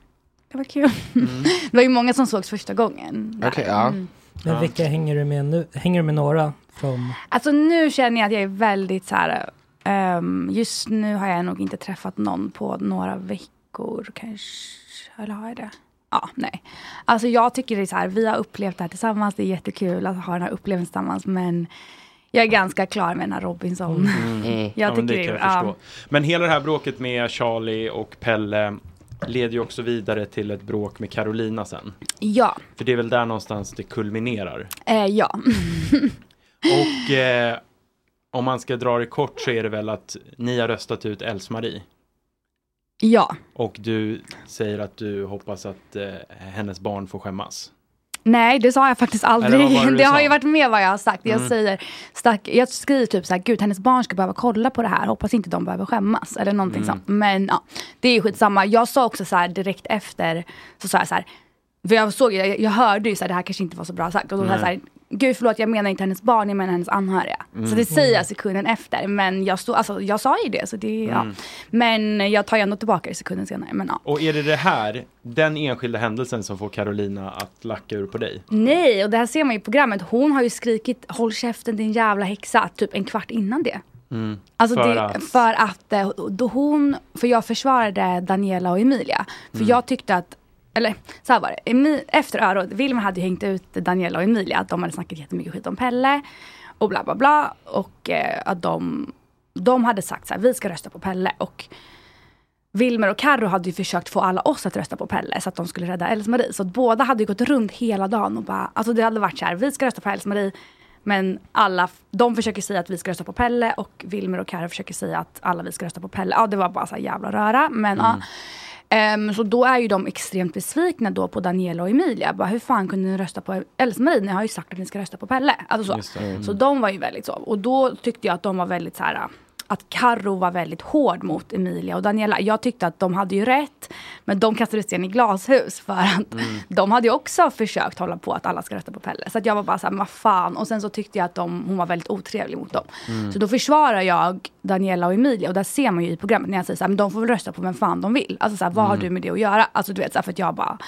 det var kul. Mm. det var ju många som sågs första gången. där. Okej, ja. Mm. Men vilka hänger du med nu? Hänger du med några från... Alltså nu känner jag att jag är väldigt så här. ehm, just nu har jag nog inte träffat någon på några veckor kanske. Eller har jag det? Ja, nej. Alltså jag tycker det är så här, vi har upplevt det här tillsammans. Det är jättekul att ha den här upplevelsen tillsammans. Men jag är ganska klar med den här Robinson. Mm. Jag ja, men det tycker kan det- jag förstå. ja. Men hela det här bråket med Charlie och Pelle leder ju också vidare till ett bråk med Carolina sen. Ja, För det är väl där någonstans det kulminerar. eh, ja. Och eh, om man ska dra det kort så är det väl att ni har röstat ut Els-Marie. Ja. Och du säger att du hoppas att eh, hennes barn får skämmas. Nej, det sa jag faktiskt aldrig. Det Det, har ju varit med vad jag har sagt. Jag Mm. säger, stack, jag skriver typ så här, gud hennes barn ska behöva kolla på det här. Hoppas inte de behöver skämmas. Eller någonting Mm. sånt. Men ja, det är ju skitsamma. Jag sa också så här direkt efter, så sa jag så här, för jag såg, jag, jag hörde ju så här, det här kanske inte var så bra sagt. Och då sa jag så här, gud förlåt jag menar inte hennes barn, jag menar hennes anhöriga. Mm. Så det säger jag sekunden efter. Men jag, stod, alltså, jag sa ju det. Så det ja. Mm. Men jag tar ju ändå tillbaka det sekunden senare. Men ja. Och är det det här, den enskilda händelsen som får Carolina att lacka ur på dig? Nej, och det här ser man ju i programmet. Hon har ju skrikit håll käften din jävla häxa typ en kvart innan det. Mm. Alltså För det, att- för att eh, då hon, för jag försvarade Daniela och Emilia. För Mm. jag tyckte att, eller så här var det, Emi, efter öråd, Wilmer hade ju hängt ut Daniela och Emilia, att de hade snackat jättemycket skit om Pelle. Och bla bla bla. Och eh, att de, de hade sagt så här, vi ska rösta på Pelle. Och Wilmer och Carro hade ju försökt få alla oss att rösta på Pelle så att de skulle rädda Else-Marie. Så att båda hade ju gått runt hela dagen och bara, alltså det hade varit så här, vi ska rösta på Else-Marie. Men alla, de försöker säga att vi ska rösta på Pelle och Wilmer och Carro försöker säga att alla vi ska rösta på Pelle. Ja det var bara så här jävla röra. Men ja. Mm. Ehm, så då är ju de extremt besvikna då på Daniela och Emilia. Bara, hur fan kunde ni rösta på Else-Marie? Ni har ju sagt att ni ska rösta på Pelle. Alltså så. Mm. så de var ju väldigt så. Och då tyckte jag att de var väldigt så här att Carro var väldigt hård mot Emilia och Daniela. Jag tyckte att de hade ju rätt, men de kastade sten i glashus för att Mm. de hade ju också försökt hålla på att alla ska rösta på Pelle. Så att jag var bara såhär, vad fan. Och sen så tyckte jag att de, hon var väldigt otrevlig mot dem. Mm. Så då försvarar jag Daniela och Emilia och där ser man ju i programmet när jag säger såhär, men de får väl rösta på vem fan de vill. Alltså såhär, vad har Mm. du med det att göra? Alltså du vet, såhär, för att jag bara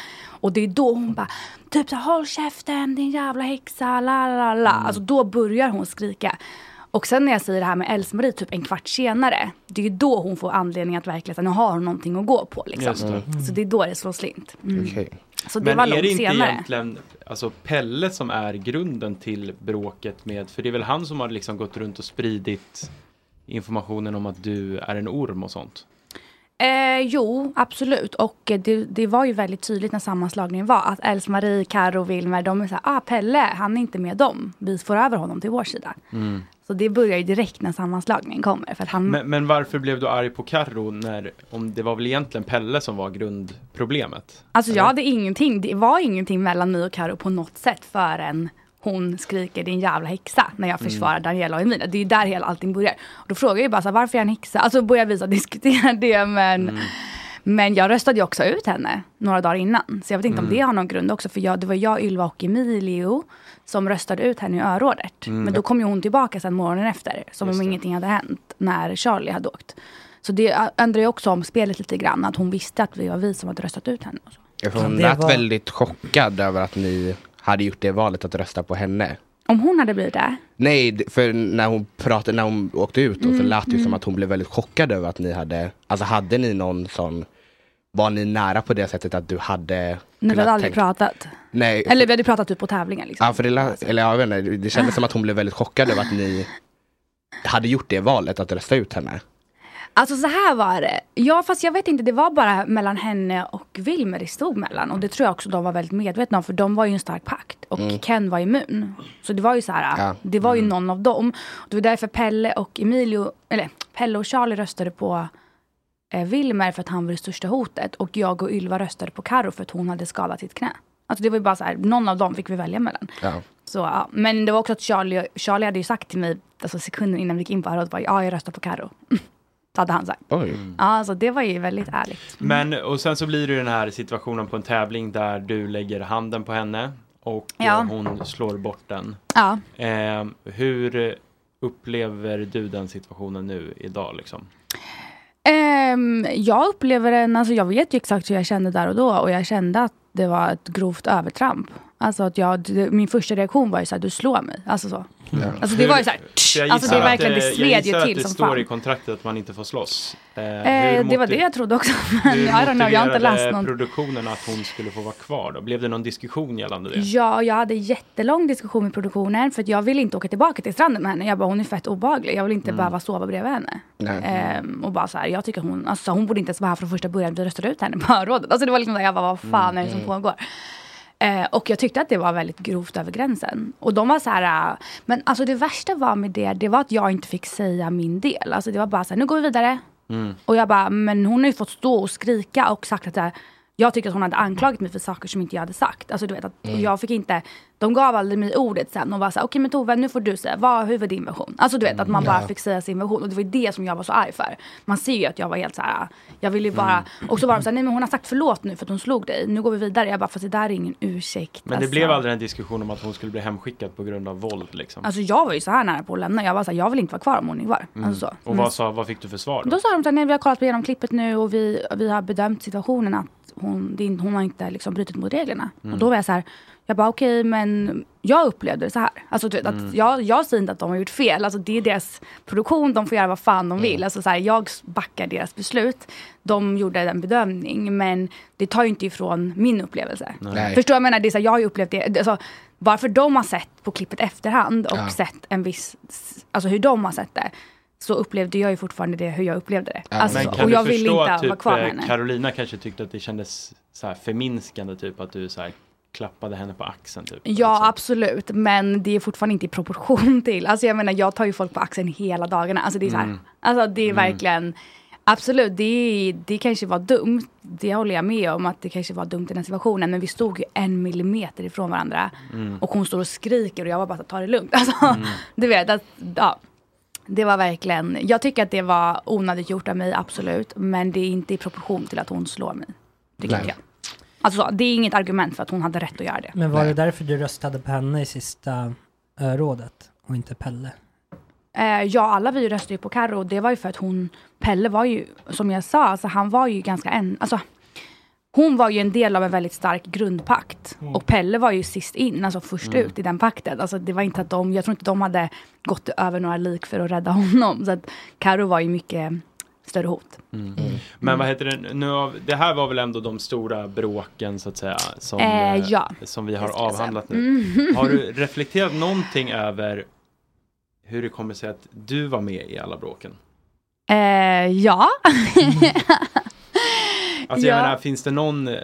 och det är då hon bara, typ såhär, håll käften din jävla häxa, la la la. Mm. Alltså då börjar hon skrika. Och sen när jag säger det här med Else-Marie typ en kvart senare. Det är ju då hon får anledning att verkligen, här, nu har hon någonting att gå på liksom. Det. Så det är då det slår slint. Mm. Okej. Så det Men var är långt det inte senare. egentligen alltså Pelle som är grunden till bråket med, för det är väl han som har liksom gått runt och spridit informationen om att du är en orm och sånt? Eh, jo, absolut. Och det, det var ju väldigt tydligt när sammanslagningen var att Else-Marie, Karo och Wilmer, de är såhär, ah Pelle, han är inte med dem. Vi får över honom till vår sida. Så det börjar ju direkt när sammanslagningen kommer. För att han, Men, men varför blev du arg på Carro när, om det var väl egentligen Pelle som var grundproblemet? Alltså jag Eller? hade ingenting, det var ingenting mellan mig och Karo på något sätt förrän hon skriker din jävla häxa när jag försvarar Daniela och Emilia. Det är ju där hela allting börjar. Och då frågar jag ju bara så här, varför är jag en häxa? Alltså börjar vi så diskutera det men Men jag röstade ju också ut henne några dagar innan. Så jag vet inte om det har någon grund också. För jag, det var jag, Ylva och Emilio som röstade ut henne i örådet. Men då kom ju hon tillbaka sen morgonen efter. Som om ingenting hade hänt när Charlie hade åkt. Så det ändrar ju också om spelet lite grann. Att hon visste att det var vi som hade röstat ut henne. Och så. Ja, hon det lät vara- väldigt chockad över att ni hade gjort det valet att rösta på henne. Om hon hade blivit det? Nej, för när hon pratade, när hon åkte ut då, så Mm, lät det ju som att hon blev väldigt chockad över att ni hade, alltså hade ni någon sån, var ni nära på det sättet att du hade Kunnat hade aldrig pratat. Nej, Eller vi hade pratat typ på tävlingar. Liksom. ja, för det, lät- eller jag vet inte, det kändes som att hon blev väldigt chockad över att ni hade gjort det valet att rösta ut henne. Alltså så här var det. Ja fast jag vet inte, det var bara mellan henne och Wilmer det stod mellan. Och det tror jag också de var väldigt medvetna om för de var ju en stark pakt. Och Ken var immun. Så det var ju så här, Ja. det var ju någon av dem. Det var därför Pelle och Emilio, eller Pelle och Charlie röstade på eh, Wilmer för att han var det största hotet. Och jag och Ylva röstade på Karo för att hon hade skadat sitt knä. Alltså det var ju bara så här, någon av dem fick vi välja mellan. Ja. Så, ja. Men det var också att Charlie, Charlie hade ju sagt till mig, alltså sekunden innan vi gick in på Harald, bara, ja jag röstar på Karo. Så hade han sagt. Oj. Ja, alltså det var ju väldigt ärligt. Men och sen så blir det den här situationen på en tävling där du lägger handen på henne och Ja. hon slår bort den. Ja. Eh, hur upplever du den situationen nu idag liksom? Um, jag upplever den, alltså jag vet ju exakt hur jag kände där och då och jag kände att det var ett grovt övertramp. Alltså att jag, det, min första reaktion var ju såhär, du slår mig. Alltså så. Alltså det var ju såhär, jag alltså det är verkligen, det eh, sved jag ju gissar att till det som står fan. i kontraktet att man inte får slåss. Eh, Eh, det var det jag trodde också. Men I don't know, jag har inte läst någon. produktionen att hon skulle få vara kvar då? Blev det någon diskussion gällande det? Ja, jag hade jättelång diskussion med produktionen för att jag ville inte åka tillbaka till stranden med henne. Jag bara, hon är fett obehaglig. Jag vill inte behöva sova bredvid henne. Ehm, och bara så här, jag tycker hon, alltså hon borde inte ens vara här från första början. Vi röstade ut henne på rådet. Alltså det var liksom, där jag bara, vad fan är det som pågår? Eh, och jag tyckte att det var väldigt grovt över gränsen. Och de var så här, äh, men alltså det värsta var med det, det var att jag inte fick säga min del. Alltså det var bara så här, nu går vi vidare. Mm. Och jag bara, men hon har ju fått stå och skrika och sagt att jag tycker att hon hade anklagat mig för saker som inte jag hade sagt. Alltså du vet att Mm. jag fick inte, de gav aldrig mig ordet sen och var såhär, okej men Tove nu får du säga, vad, hur var din version? Alltså du vet att man Mm. bara fick säga sin version och det var ju det som jag var så arg för. Man ser ju att jag var helt så här. jag ville ju bara, Mm. och så var de såhär, nej men hon har sagt förlåt nu för att hon slog dig, nu går vi vidare. Jag bara, fast det där är ingen ursäkt. Men det alltså. blev aldrig en diskussion om att hon skulle bli hemskickad på grund av våld liksom? Alltså jag var ju så här nära på att lämna, jag var såhär, jag vill inte vara kvar om hon är kvar. Mm. Alltså så. Och vad, sa, vad fick du för svar då? då sa de så här, nej vi har kollat igenom klippet nu och vi, vi har bedömt situationen att hon, det, hon har inte liksom brutit mot reglerna. Mm. Och då var jag så här, jag bara okej men jag upplevde det så här. Alltså vet, Mm. att jag, jag säger inte att de har gjort fel, alltså det är deras produktion, de får göra vad fan de vill. Alltså så här, jag backar deras beslut. De gjorde en bedömning men det tar ju inte ifrån min upplevelse. Nej. Förstår du? Jag menar, det är så här, jag har ju upplevt det, alltså, bara för de har sett på klippet efterhand och Ja. sett en viss, alltså hur de har sett det så upplevde jag ju fortfarande det hur jag upplevde det. Alltså, men kan och jag du vill förstå inte att vara typ, kvar med eh, henne. Carolina kanske tyckte att det kändes så här förminskande typ att du så här klappade henne på axeln typ? Ja absolut, men det är fortfarande inte i proportion till, alltså jag menar jag tar ju folk på axeln hela dagarna. Alltså det är så här, Mm. alltså det är Mm. verkligen Absolut, det, det kanske var dumt. Det håller jag med om att det kanske var dumt i den situationen. Men vi stod ju en millimeter ifrån varandra. Mm. Och hon står och skriker och jag var bara ta det lugnt. Alltså, Mm. Du vet, att, ja. Det var verkligen, jag tycker att det var onödigt gjort av mig, absolut. Men det är inte i proportion till att hon slår mig. Tycker Nej. inte jag. Alltså så, det är inget argument för att hon hade rätt att göra det. Men var det därför du röstade på henne i sista eh, rådet och inte Pelle? Eh, ja, alla vi röstade ju på Carro och det var ju för att hon, Pelle var ju, som jag sa, alltså han var ju ganska en, alltså hon var ju en del av en väldigt stark grundpakt. Mm. Och Pelle var ju sist in, alltså först Mm. ut i den pakten. Alltså det var inte att de, jag tror inte de hade gått över några lik för att rädda honom. Så att Carro var ju mycket större hot. Mm. Men vad heter det, nu av, det här var väl ändå de stora bråken så att säga som, Eh, eh, ja. som vi har avhandlat nu. Mm. Har du reflekterat någonting över hur det kommer sig att du var med i alla bråken? Eh, ja. Alltså jag Ja. menar, finns det någon eh,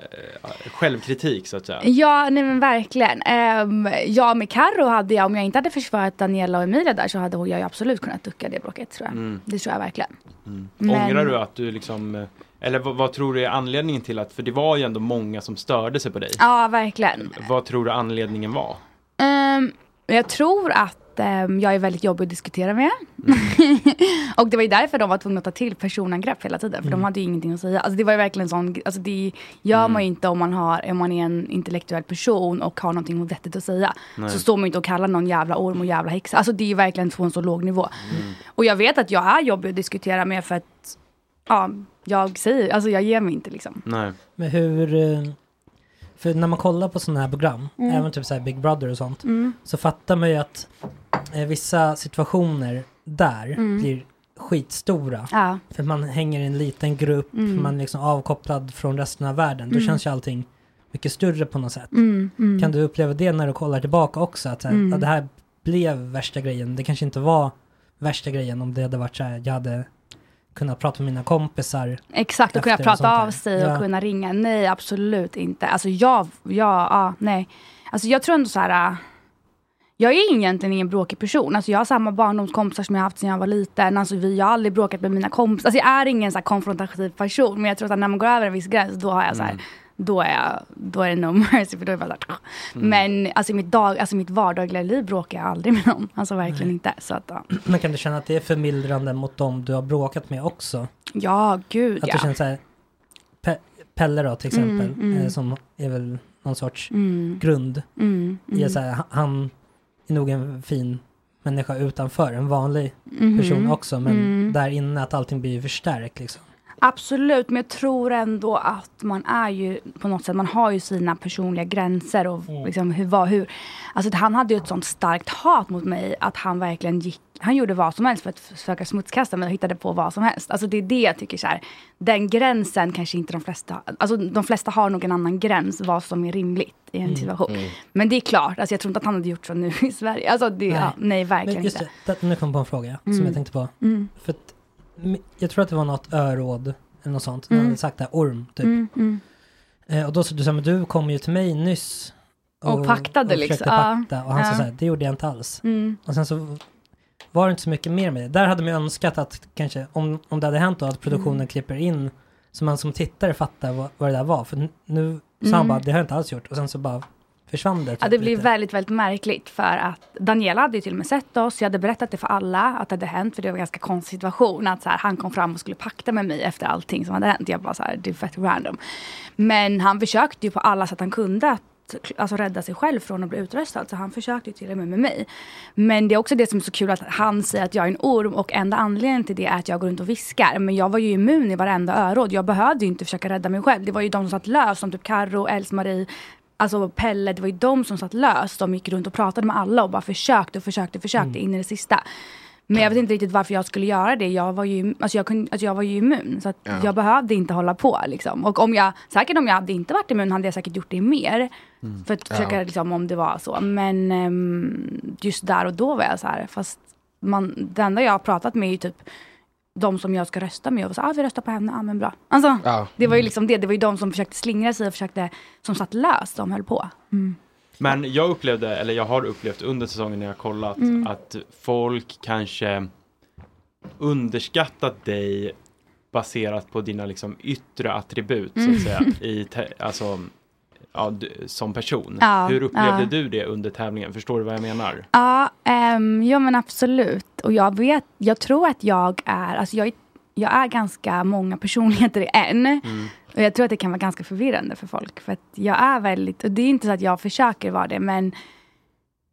självkritik så att säga? Ja, nej men verkligen. Um, ja, med Carro hade jag, om jag inte hade försvarat Daniela och Emilia där så hade jag ju absolut kunnat ducka det bråket tror jag. Mm. Det tror jag verkligen. Mm. Men- Ångrar du att du liksom, eh, eller vad, vad tror du är anledningen till att, för det var ju ändå många som störde sig på dig. Ja, verkligen. Vad tror du anledningen var? Um, jag tror att ehm, jag är väldigt jobbig att diskutera med. och det var ju därför de var tvungna att ta till personangrepp hela tiden. För Mm. de hade ju ingenting att säga. Alltså det var ju verkligen sån, alltså det gör Mm. man ju inte om man, har, om man är en intellektuell person och har någonting vettigt att säga. Nej. Så står man ju inte och kallar någon jävla orm och jävla häxa. Alltså det är ju verkligen på en så låg nivå. Mm. Och jag vet att jag är jobbig att diskutera med för att ja, jag säger, alltså jag ger mig inte liksom. Nej. Men hur... eh, För när man kollar på sådana här program, Mm. även typ så här Big Brother och sånt, Mm. så fattar man ju att eh, vissa situationer där Mm. blir skitstora. Ja. För man hänger i en liten grupp, Mm. man är liksom avkopplad från resten av världen. Då Mm. känns ju allting mycket större på något sätt. Mm, mm. Kan du uppleva det när du kollar tillbaka också? Att här, Mm. ja, det här blev värsta grejen. Det kanske inte var värsta grejen om det hade varit så här, jag hade kunnat prata med mina kompisar. Exakt, och kunna prata här. av sig Ja. och kunna ringa. Nej, absolut inte. Alltså jag, ja, ja, nej. Alltså jag tror ändå så här. Jag är egentligen ingen bråkig person. Alltså jag har samma barndomskompisar som jag haft sedan jag var liten. Alltså vi jag har aldrig bråkat med mina kompisar. Alltså jag är ingen så konfrontativ person. Men jag tror att när man går över en viss gräns, då har jag så här, Mm. då, är jag, då är det no mercy. För då är jag bara så här, Mm. Men alltså i mitt, dag, alltså mitt vardagliga liv bråkar jag aldrig med någon. Alltså verkligen inte. Så att, ja. Men kan du känna att det är förmildrande mot dem du har bråkat med också? ja, gud Att ja. du känner så här, Pe- Pelle då till exempel, Mm, mm. Eh, som är väl någon sorts Mm. grund. Mm, I mm. så här, han är nog en fin människa utanför, en vanlig Mhm. person också, men Mm. där inne att allting blir förstärkt liksom. Absolut, men jag tror ändå att man är ju på något sätt, man har ju sina personliga gränser och Mm. liksom hur, vad, hur. Alltså han hade ju ett sånt starkt hat mot mig att han verkligen gick, han gjorde vad som helst för att försöka smutskasta mig och hittade på vad som helst. Alltså det är det jag tycker så här, den gränsen kanske inte de flesta, alltså de flesta har nog en annan gräns vad som är rimligt i en Mm. situation. Mm. Men det är klart, alltså jag tror inte att han hade gjort så nu i Sverige. Alltså det, nej, ja, nej verkligen Men just inte. det, nu kom på en fråga som Mm. jag tänkte på. Mm. För jag tror att det var något öråd eller något sånt. Mm. Mm. hade sagt det här, orm typ. Mm, mm. Eh, och då sa du så här, men du kom ju till mig nyss. Och paktade och liksom. pakta. Och han Ja. sa så här, det gjorde jag inte alls. Mm. Och sen så var det inte så mycket mer med det. Där hade man ju önskat att kanske, om, om det hade hänt då, att produktionen Mm. klipper in så man som tittare fattar vad, vad det där var. För nu sa han Mm. bara, det har jag inte alls gjort. Och sen så bara försvann det. Ja, typ det blir lite. väldigt, väldigt märkligt för att Daniela hade ju till och med sett oss. Jag hade berättat det för alla att det hade hänt för det var en ganska konstig situation. Att så här, han kom fram och skulle pakta med mig efter allting som hade hänt. Jag bara så här, det är fett random. Men han försökte ju på alla sätt han kunde att alltså, rädda sig själv från att bli utröstad. Så han försökte ju till och med med mig. Men det är också det som är så kul att han säger att jag är en orm och enda anledningen till det är att jag går runt och viskar. Men jag var ju immun i varenda öråd. Jag behövde ju inte försöka rädda mig själv. Det var ju de som satt löst som typ Karo, Els-Marie, Alltså Pelle, det var ju de som satt löst. De gick runt och pratade med alla och bara försökte och försökte försökte in i det sista. Men jag vet inte riktigt varför jag skulle göra det. Jag var ju, alltså jag kunde, alltså jag var ju immun. Så Ja. jag behövde inte hålla på. Liksom. Och om jag, säkert om jag hade inte varit immun hade jag säkert gjort det mer. För att Ja. försöka liksom, om det var så. Men ehm, just där och då var jag så här. Fast man, det enda jag har pratat med är ju typ de som jag ska rösta med. Och så, ah, vi röstar på henne, ah, men bra. Alltså, Ja. Det var ju liksom det. Det var ju de som försökte slingra sig och försökte, som satt löst. De höll på. Mm. Men jag upplevde, eller jag har upplevt under säsongen när jag har kollat, Mm. att folk kanske underskattat dig baserat på dina liksom yttre attribut, så Mm. att säga, i alltså, ja, du, som person. Ja, Hur upplevde ja. du det under tävlingen? Förstår du vad jag menar? Ja, um, ja men absolut. Och jag vet, jag tror att jag är, alltså jag, är- jag är ganska många personligheter i en. Mm. Och jag tror att det kan vara ganska förvirrande för folk. För att jag är väldigt, och det är inte så att jag försöker vara det, men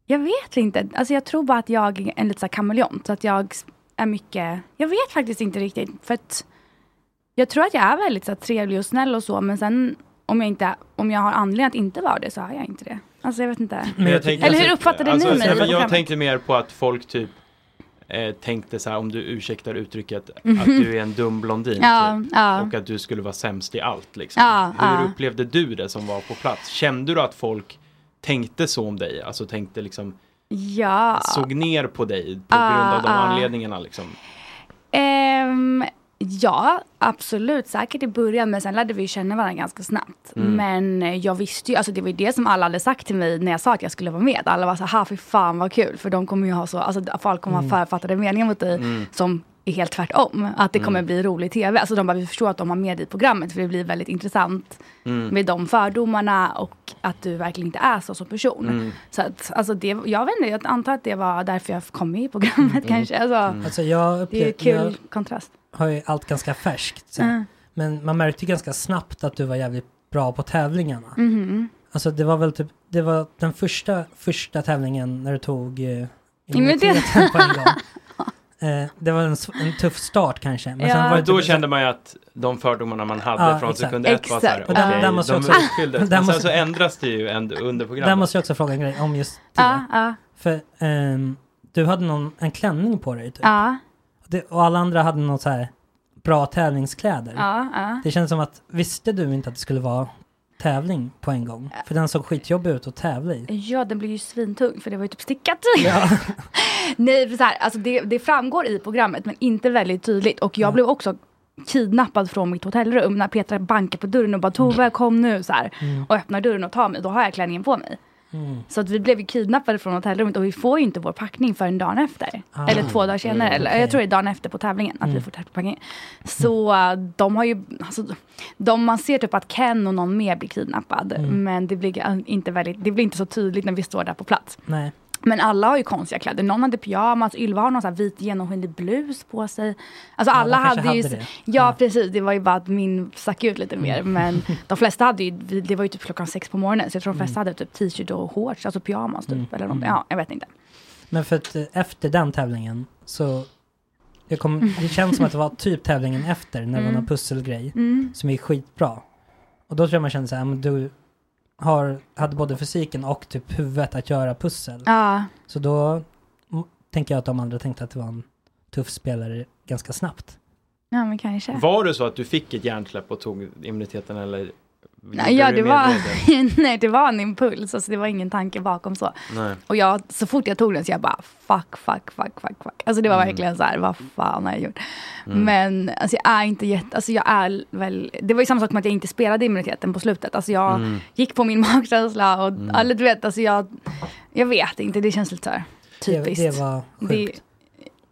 jag vet inte. Alltså jag tror bara att jag är en lite så kameleont. Så att jag är mycket, jag vet faktiskt inte riktigt. För att jag tror att jag är väldigt så trevlig och snäll och så, men sen om jag, inte, om jag har anledning att inte vara det så är jag inte det. Alltså jag vet inte. tänker- Eller hur uppfattade alltså, ni mig? men på Jag programmet? tänkte mer på att folk typ eh, tänkte så här, om du ursäktar uttrycket, att du är en dum blondin. Ja, typ, ja. Och att du skulle vara sämst i allt. Liksom. Ja, Hur ja. upplevde du det som var på plats? Kände du att folk tänkte så om dig? Alltså tänkte liksom, Ja. såg ner på dig på grund av de anledningarna liksom? Ehm, ja, absolut. Säkert i början, men sen lärde vi känna varandra ganska snabbt. Mm. Men eh, jag visste ju, alltså det var ju det som alla hade sagt till mig när jag sa att jag skulle vara med. Alla var så här, fy fan vad kul. För de kommer ju ha så, alltså folk kommer Mm. ha författade meningar mot dig Mm. som är helt tvärtom. Att det kommer Mm. bli rolig tv. Alltså de bara, vi förstår att de har med dig i programmet för det blir väldigt intressant Mm. med de fördomarna och att du verkligen inte är så som person. Mm. Så att, alltså det, jag vet inte, jag antar att det var därför jag kom med i programmet kanske. Alltså, Alltså jag det är ju kul jag kontrast. Har ju allt ganska färskt. Så. Mm. Men man märkte ju ganska snabbt att du var jävligt bra på tävlingarna. Mhm. Alltså det var väl typ, det var den första, första tävlingen när du tog eh, Immuniteten. på en gång. Eh, det var en, en tuff start kanske. Men sen Ja. var det Då typ, kände man ju att de fördomarna man hade Ja, från exakt. sekund ett var så här, Exakt. Och där- okej, där måste jag de också- uppfylldes. där Men sen så ändras det ju änd- under Där programmet. måste jag också fråga en grej om just det. Ja, ja, För ehm, du hade någon, en klänning på dig typ. ja, Det, och alla andra hade något så här bra tävlingskläder. ja, ja. Det känns som att, visste du inte att det skulle vara tävling på en gång? För den såg skitjobbig ut att tävla i. Ja, den blir ju svintung för det var ju typ stickat. Ja. Nej, för så här, alltså det, det framgår i programmet men inte väldigt tydligt. Och jag blev också kidnappad från mitt hotellrum när Petra bankar på dörren och bara Tove kom nu så här. Mm. Och öppnar dörren och tar mig, då har jag klänningen på mig. Mm. Så att vi blev kidnappade från hotellrummet och vi får ju inte vår packning förrän dagen efter. Ah. Eller två dagar senare, eller jag tror det är dagen efter på tävlingen att vi Mm. får packningen. Så de har ju, alltså, de, man ser typ att Ken och någon mer blir kidnappad. Mm. Men det blir, inte väldigt, det blir inte så tydligt när vi står där på plats. Nej. Men alla har ju konstiga kläder. Någon hade pyjamas, Ylva har någon här vit genomskinlig blus på sig. Alltså Ja, alla kanske hade ju... hade det. Ja, precis. Det var ju bara att min stack ut lite mer. Mm. Men de flesta hade ju, det var ju typ klockan sex på morgonen. Så jag tror de flesta hade typ t-shirt och shorts, alltså pyjamas typ. Mm. Eller något. Mm. Ja, jag vet inte. Men för att eh, efter den tävlingen så kom, det känns som att det var typ tävlingen efter när det var Mm. någon pusselgrej Mm. som gick skitbra. Och då tror jag man kände så här, men du har, hade både fysiken och typ huvudet att göra pussel. Ja. Så då tänker jag att de andra tänkte att det var en tuff spelare ganska snabbt. Ja, men kanske. Var det så att du fick ett hjärnsläpp och tog immuniteten eller? Nej, ja, det var, nej, det var en impuls. Alltså, det var ingen tanke bakom så. Nej. Och jag, så fort jag tog den så jag bara fuck, fuck, fuck, fuck, fuck. Alltså det var Mm. verkligen så här, vad fan har jag gjort? Mm. Men alltså jag är inte jätte, alltså jag är väl, det var ju samma sak med att jag inte spelade immuniteten på slutet. Alltså jag Mm. gick på min magkänsla och, Mm. eller du vet, alltså jag, jag vet inte, det känns lite så här typiskt. Det, det var Det- sjukt.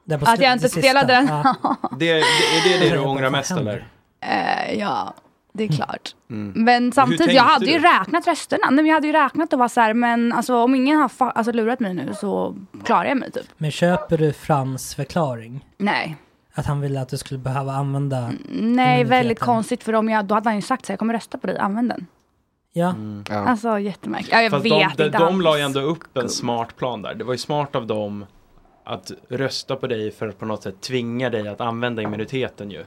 På Att jag inte det spelade den. Ja. Det, det, är det det du ångrar mest eller? Eh, ja, det är klart. Mm. Men samtidigt, jag hade du? ju räknat rösterna. Nej, men jag hade ju räknat och var så här, men alltså, om ingen har alltså, lurat mig nu så klarar jag mig typ. Men köper du Frans förklaring? Nej. Att han ville att du skulle behöva använda... Nej, immuniteten? väldigt konstigt för om jag, då hade han ju sagt så här, jag kommer rösta på dig, använd den. Ja. Alltså jättemärkligt. Ja, jag Fast vet de, inte. de, de la ju ändå upp en smart plan där. Det var ju smart av dem att rösta på dig för att på något sätt tvinga dig att använda immuniteten ju.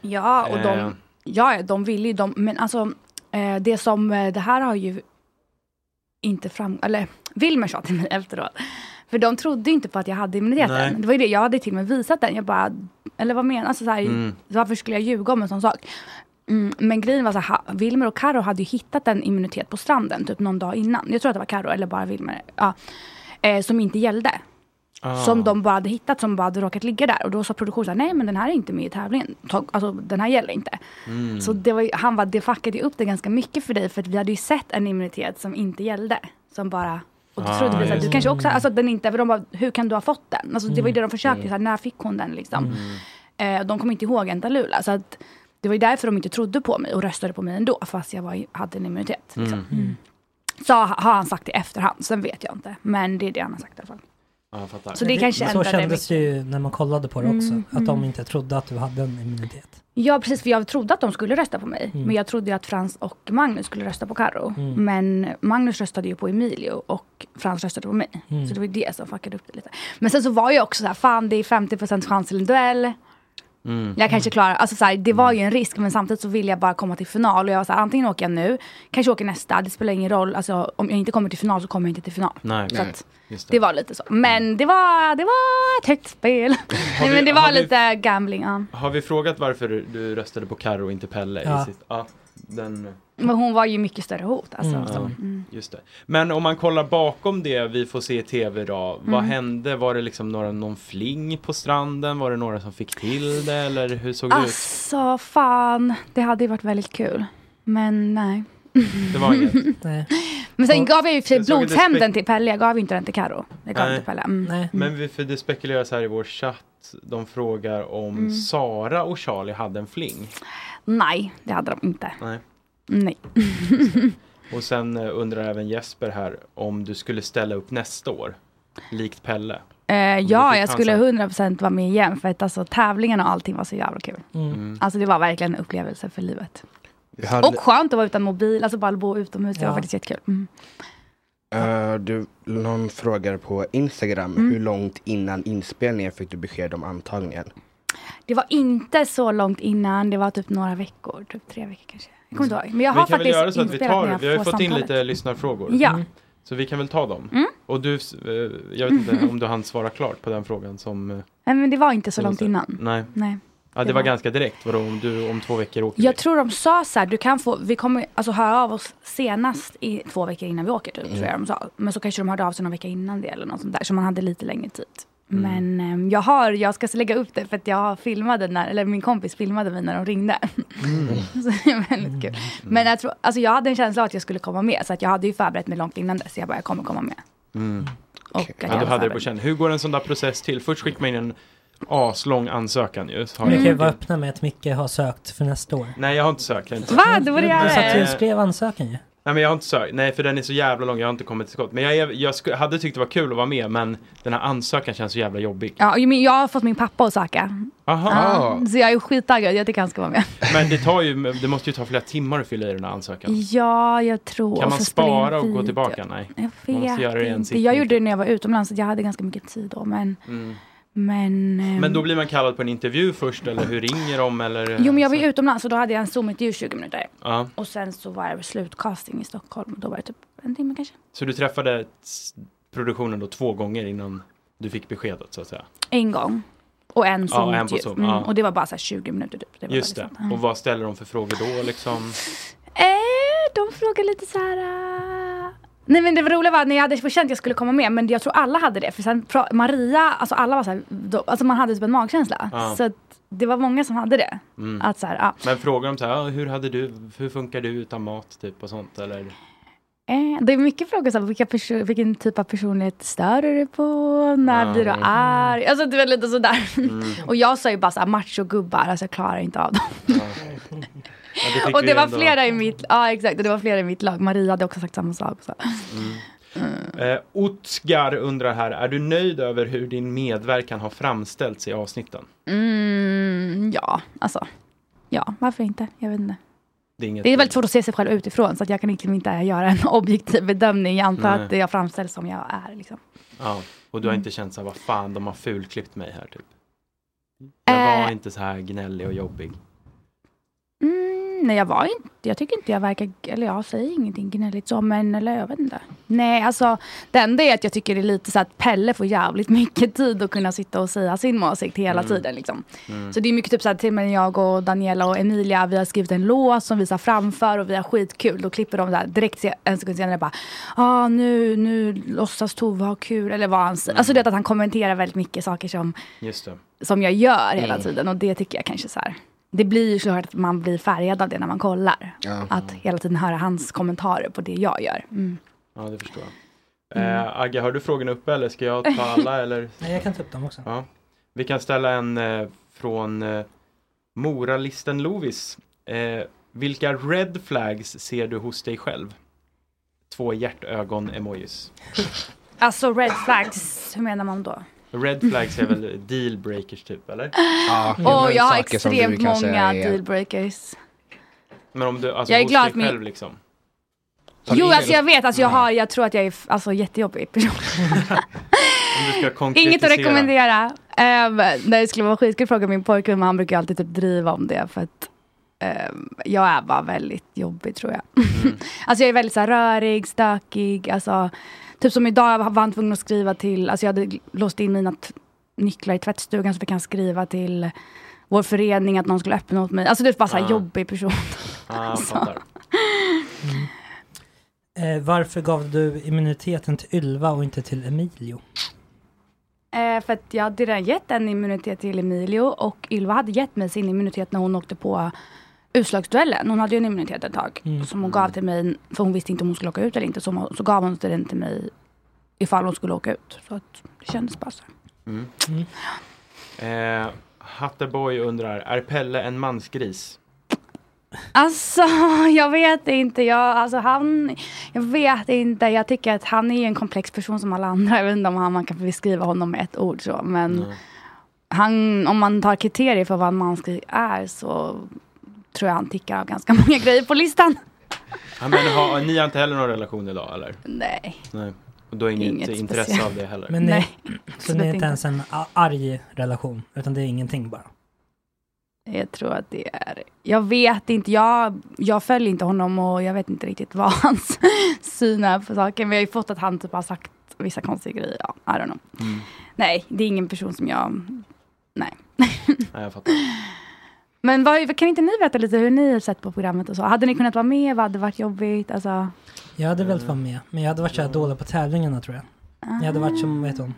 Ja, och Eh. de, ja, de ville ju de, men alltså eh, det som, eh, det här har ju inte fram, eller Wilmer sa till mig efteråt. För de trodde inte på att jag hade immuniteten. Nej. Det var ju det, jag hade till och med visat den. Jag bara, eller vad menar alltså, så här, Mm. Varför skulle jag ljuga om en sån sak? Mm, men grejen var så här, Wilmer och Karo hade ju hittat en immunitet på stranden typ någon dag innan. Jag tror att det var Karo eller bara Wilmer. Ja, eh, som inte gällde. Ah. Som de bara hade hittat som bara hade råkat ligga där. Och då sa produktionen så nej men den här är inte med i tävlingen. Alltså den här gäller inte. Mm. Så det var, han var, det fuckade upp det ganska mycket för dig. För att vi hade ju sett en immunitet som inte gällde. Som bara, och då Ah, trodde vi att du kanske också, alltså den inte, för de bara, hur kan du ha fått den? Alltså det var ju det de försökte, Mm. så här, när fick hon den liksom? Eh, de kom inte ihåg Entalula. Så att det var ju därför de inte trodde på mig och röstade på mig ändå. Fast jag var, hade en immunitet. Liksom. Mm. Så har har han sagt i efterhand, sen vet jag inte. Men det är det han har sagt i alla fall. Ja. Så det kanske Så ändrade kändes det ju när man kollade på det också. Mm, Att de mm. inte trodde att du hade en immunitet. Ja precis, för jag trodde att de skulle rösta på mig. Mm. Men jag trodde ju att Frans och Magnus skulle rösta på Karo. Mm. Men Magnus röstade ju på Emilio och Frans röstade på mig. Mm. Så det var ju det som fuckade upp det lite. Men sen så var jag också så här, fan det är 50% chans till en duell. Mm. Jag kanske klarar, alltså så här, det var ju en risk men samtidigt så ville jag bara komma till final. Och jag var så här, antingen åker jag nu, kanske åker nästa, det spelar ingen roll. Alltså om jag inte kommer till final så kommer jag inte till final. Nej, Så nej. att, Just det var lite så. Men det var, det var ett högt spel. Nej, vi- men det var vi- lite gambling. Ja. Har vi frågat varför du, du röstade på Karo och inte Pelle? Ja. I sitt, ja, den, Men hon var ju mycket större hot. Alltså, Mm. Mm. just det. Men om man kollar bakom det vi får se i tv idag. Vad Mm. hände? Var det liksom några, någon fling på stranden? Var det några som fick till det? Eller hur såg det ut? Alltså fan, det hade ju varit väldigt kul. Men nej. Det var inget? Nej. Men sen Och- gav jag ju för blodshämnden till Pelle, jag gav ju inte den till Karo. Jag gav Nej. den till Pelle. Mm. Nej. Men vi, för det spekuleras här i vår chatt. De frågar om Mm. Sara och Charlie hade en fling. Nej, det hade de inte. Nej. Nej. Och sen eh, undrar även Jesper här om du skulle ställa upp nästa år. Likt Pelle. Eh, ja, jag skulle chansen. 100% vara med igen. För att alltså, tävlingarna och allting var så jävla kul. Mm. Mm. Alltså det var verkligen en upplevelse för livet. Hade, Och skönt att vara utan mobil, alltså bara bo utomhus. Det Ja. var faktiskt jättekul. Mm. eh, du, någon frågar på Instagram, Mm. hur långt innan inspelningen fick du besked om antagningen? Det var inte så långt innan, det var typ några veckor, typ tre veckor kanske. Jag kommer inte ihåg. Men jag vi har kan väl faktiskt göra så att vi tar, vi har ju fått in samtalet. lite lyssnarfrågor. Ja. Mm. Så vi kan väl ta dem. Mm. Och du, eh, jag vet inte om du hann svara klart på den frågan som... eh, Nej, men det var inte så långt innan. Nej. Nej. Ja, det Det var var- ganska direkt. Vadå, om du om två veckor åker Jag vi? tror de sa så här, du kan få, vi kommer alltså höra av oss senast i två veckor innan vi åker typ, tror jag de sa. Men så kanske de hörde av sig någon vecka innan det eller något sånt där, så man hade lite längre tid. Mm. Men ehm, jag har, jag ska lägga upp det för att jag filmade när, eller min kompis filmade mig när de ringde. så det är väldigt kul. Men jag tror, alltså jag hade en känsla att jag skulle komma med, så att jag hade ju förberett mig långt innan dess. Jag bara, jag kommer komma med. Mm. Och att Ja, du var hade det på känn. Hur går en sån där process till? Först skickar man in en aslång ansökan ju. Så har Vi jag- kan ju vara öppna med att Micke har sökt för nästa år. Nej, jag har inte sökt. Jag har inte sökt. Va? Det borde jag Du satt ju och skrev ansökan ju. Nej men jag har inte sökt, nej för den är så jävla lång, jag har inte kommit till skott. Men jag, är, jag sku, hade tyckt det var kul att vara med men den här ansökan känns så jävla jobbig. Ja, jag men jag har fått min pappa att söka. Aha. Ja, så jag är skittaggad, jag tycker han ska vara med. Men det tar ju, det måste ju ta flera timmar att fylla i den här ansökan. Ja, jag tror. Kan man spara och gå tillbaka? Nej. Jag Man måste vet göra det inte. Jag gjorde det när jag var utomlands, så jag hade ganska mycket tid då. Men, Mm. Men, ehm, Men då blir man kallad på en intervju först eller hur ringer de eller? Jo, men jag var ju utomlands och då hade jag en Zoom-intervju 20 minuter. Ja. Och sen så var jag slutcasting i Stockholm. Och då var det typ en timme kanske. Så du träffade produktionen då två gånger innan du fick beskedet så att säga? En gång. Och en Ja, en på Zoom-intervju. Zoom, mm, ja. Och det var bara så här 20 minuter typ. Det Just det. Och vad ställer de för frågor då liksom? Eh, de frågar lite så här... eh, Nej men det var roliga var att när jag hade känt att jag skulle komma med, men jag tror alla hade det. För sen Maria, alltså alla var så här, då, alltså man hade typ en magkänsla. Ja. Så det var många som hade det. Mm. Att så här, ja. Men frågar de så här, "Ja, hur hade du, hur funkar du utan mat typ och sånt eller? Eh, det är mycket frågor som vilka vilken typ av personlighet stör du dig på? När Ja. blir du arg? Alltså det var lite sådär. Mm. Och jag sa ju bara såhär macho-gubbar, alltså jag klarar inte av dem. och det var ändå- flera i mitt, ja exakt, och det var flera i mitt lag. Maria hade också sagt samma sak. Så. Eh, Otskar undrar här, är du nöjd över hur din medverkan har framställts i avsnitten? Mm, ja, alltså. Ja, varför inte? Jag vet inte. Det är, Det är väldigt svårt att se sig själv utifrån så att jag kan liksom inte göra en objektiv bedömning. Jag antar Nej. att jag framställs som jag är. Liksom. Ja, och du har Mm. inte känt så här, vad fan, de har fulklippt mig här typ. Jag var Eh. inte så här gnällig och jobbig. Mm, nej, jag var inte, jag tycker inte jag verkar, eller jag säger ingenting gnälligt så, men eller jag vet inte. Nej, alltså det enda är att jag tycker det är lite så att Pelle får jävligt mycket tid att kunna sitta och säga sin åsikt hela Mm. tiden. Liksom. Mm. Så det är mycket typ så här, till och med jag och Daniela och Emilia, vi har skrivit en låt som vi sa framför och vi har skitkul. Då klipper de så här, direkt en sekund senare bara, ah, nu, nu låtsas Tove ha kul, eller vad han säger. Alltså det är att han kommenterar väldigt mycket saker som som jag gör hela Mm. tiden och det tycker jag kanske så här. Det blir ju såklart att man blir färgad av det när man kollar. Att hela tiden höra hans kommentarer på det jag gör. Mm. Ja, det förstår jag. Eh, Agge, har du frågorna uppe eller ska jag ta alla? Eller? Nej, jag kan ta upp dem också. Ja. Vi kan ställa en eh, från eh, Moralisten Lovis. Eh, vilka red flags ser du hos dig själv? Två hjärtögon-emojis. Alltså red flags, hur menar man då? Red flags är väl deal breakers typ, eller? Ja, Åh, jag har extremt många dealbreakers. Men om du, alltså Jag är glad dig att min- själv liksom? Jo, alltså jag vet, alltså jag, har, jag tror att jag är alltså, jättejobbig person. Inget att rekommendera. Um, när det skulle vara skitkul att fråga min pojkvän, men han brukar alltid typ driva om det. För att ehm, jag är bara väldigt jobbig tror jag. alltså jag är väldigt så här, rörig, stökig. Alltså, typ som idag var han tvungen att skriva till, alltså jag hade låst in mina nycklar i tvättstugan så fick han skriva till vår förening att någon skulle öppna åt mig. Alltså det är bara så här Ah. jobbig person. Ja, jag Så. fattar. Eh, varför gav du immuniteten till Ylva och inte till Emilio? Eh, för att jag hade redan gett en immunitet till Emilio och Ylva hade gett mig sin immunitet när hon åkte på utslagsduellen. Hon hade ju en immunitet ett tag Mm. som hon gav till mig för hon visste inte om hon skulle åka ut eller inte. Så, hon- så gav hon den till mig ifall hon skulle åka ut. Så att det kändes bara så. Mm. Eh, Hatterboy undrar, är Pelle en mansgris? Alltså, jag vet inte. Jag, alltså, han, jag vet inte. Jag tycker att han är en komplex person som alla andra. Jag vet inte om han, man kan beskriva honom med ett ord så. Men han, om man tar kriterier för vad en mansgris är så tror jag han tickar av ganska många grejer på listan. Ja, men har, ni har inte heller någon relation idag eller? Nej. Nej. Och du har inget, Inget intresse speciellt. av det heller? Men ni, Nej, så absolut är inte ens en arg relation, utan det är ingenting bara? Jag tror att det är... Jag vet inte. Jag, jag följer inte honom och jag vet inte riktigt vad hans syn är på saken. Men jag har ju fått att han typ har sagt vissa konstiga grejer. Ja, I don't know. Mm. Nej, det är ingen person som jag... Nej. Nej, jag fattar. Men vad, kan inte ni berätta lite hur ni har sett på programmet och så? Hade ni kunnat vara med? Vad hade varit jobbigt? Alltså, Jag hade velat vara med, men jag hade varit så här dålig på tävlingarna tror jag. Jag hade varit som, vad heter hon?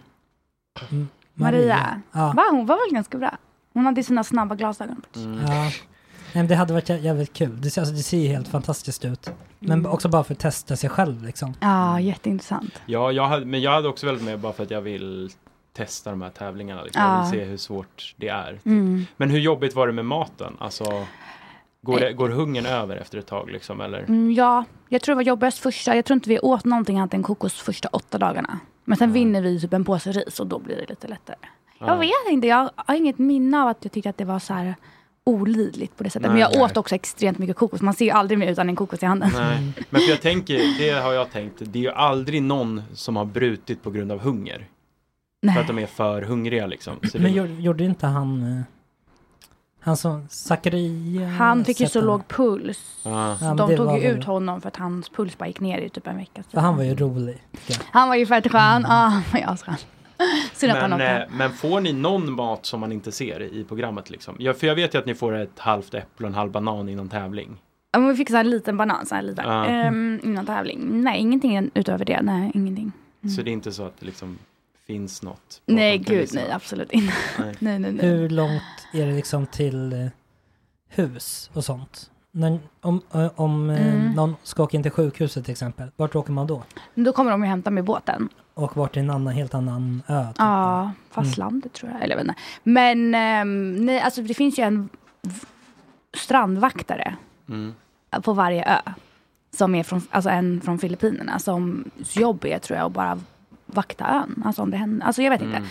M- Maria. Ja. Va, hon var väl ganska bra? Hon hade sina snabba glasögon. Ja. Nej, men det hade varit jä- jävligt kul. Det, ser- alltså, det ser ju helt fantastiskt ut. Men Mm. också bara för att testa sig själv liksom. Ja, jätteintressant. Ja, jag hade, men jag hade också velat med bara för att jag vill testa de här tävlingarna. Liksom. Jag Ja. vill se hur svårt det är. typ. Mm. Men hur jobbigt var det med maten? Alltså, går, det, går hungern över efter ett tag liksom? Eller? Mm, ja, jag tror det var jobbigast första. Jag tror inte vi åt någonting annat än kokos första åtta dagarna. Men sen vinner vi typ en påse ris och då blir det lite lättare. Ja. Jag vet inte, jag har inget minne av att jag tyckte att det var så här olidligt på det sättet. Men Nej, jag nej. åt också extremt mycket kokos. Man ser ju aldrig mig utan en kokos i handen. Nej, men för jag tänker, det har jag tänkt, det är ju aldrig någon som har brutit på grund av hunger. Nej. För att de är för hungriga liksom. Så Men det, gjorde, inte han... eh, Han som... Zachariah... Han fick ju så låg puls. Ja. Så Ja, de tog ju väl- ut honom för att hans puls bara gick ner i typ en vecka. För han var ju rolig. jag. Han var ju fett skön. Ja, han var ju asskön. Synd att han men, eh, men får ni någon mat som man inte ser i programmet liksom? Ja, för jag vet ju att ni får ett halvt äpple och en halv banan i någon tävling. Ja, men vi fick så här en liten banan så här liten. Ja. Ehm, innan tävling. Nej, ingenting utöver det. Nej, ingenting. Så det är inte så att det liksom finns något? Nej, gud nej, absolut inte. Nej. nej, nej, nej. Hur långt är det liksom till eh, hus och sånt? När, om eh, om eh, Mm. någon ska åka in till sjukhuset till exempel, vart åker man då? Då kommer de ju hämta i båten. Och vart till en annan, helt annan ö? Typ. Ja, fastlandet tror jag. Eller jag vet inte. Men ehm, nej, alltså det finns ju en strandvaktare Mm. på varje ö. Som är från, alltså en från Filippinerna. Som jobb är tror jag att bara vakta ön. Alltså om det händer. Alltså jag vet inte. Mm.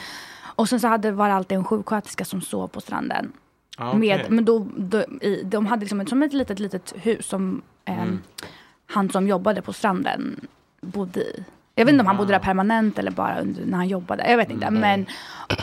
Och sen så hade, var det alltid en sjuksköterska som sov på stranden. Ah, okej. Med, men då, då, i, de hade liksom ett, som ett litet, litet hus som ehm, Mm. han som jobbade på stranden bodde i. Jag vet inte om han bodde där Ah. permanent eller bara under, när han jobbade. Jag vet inte. Mm. Men,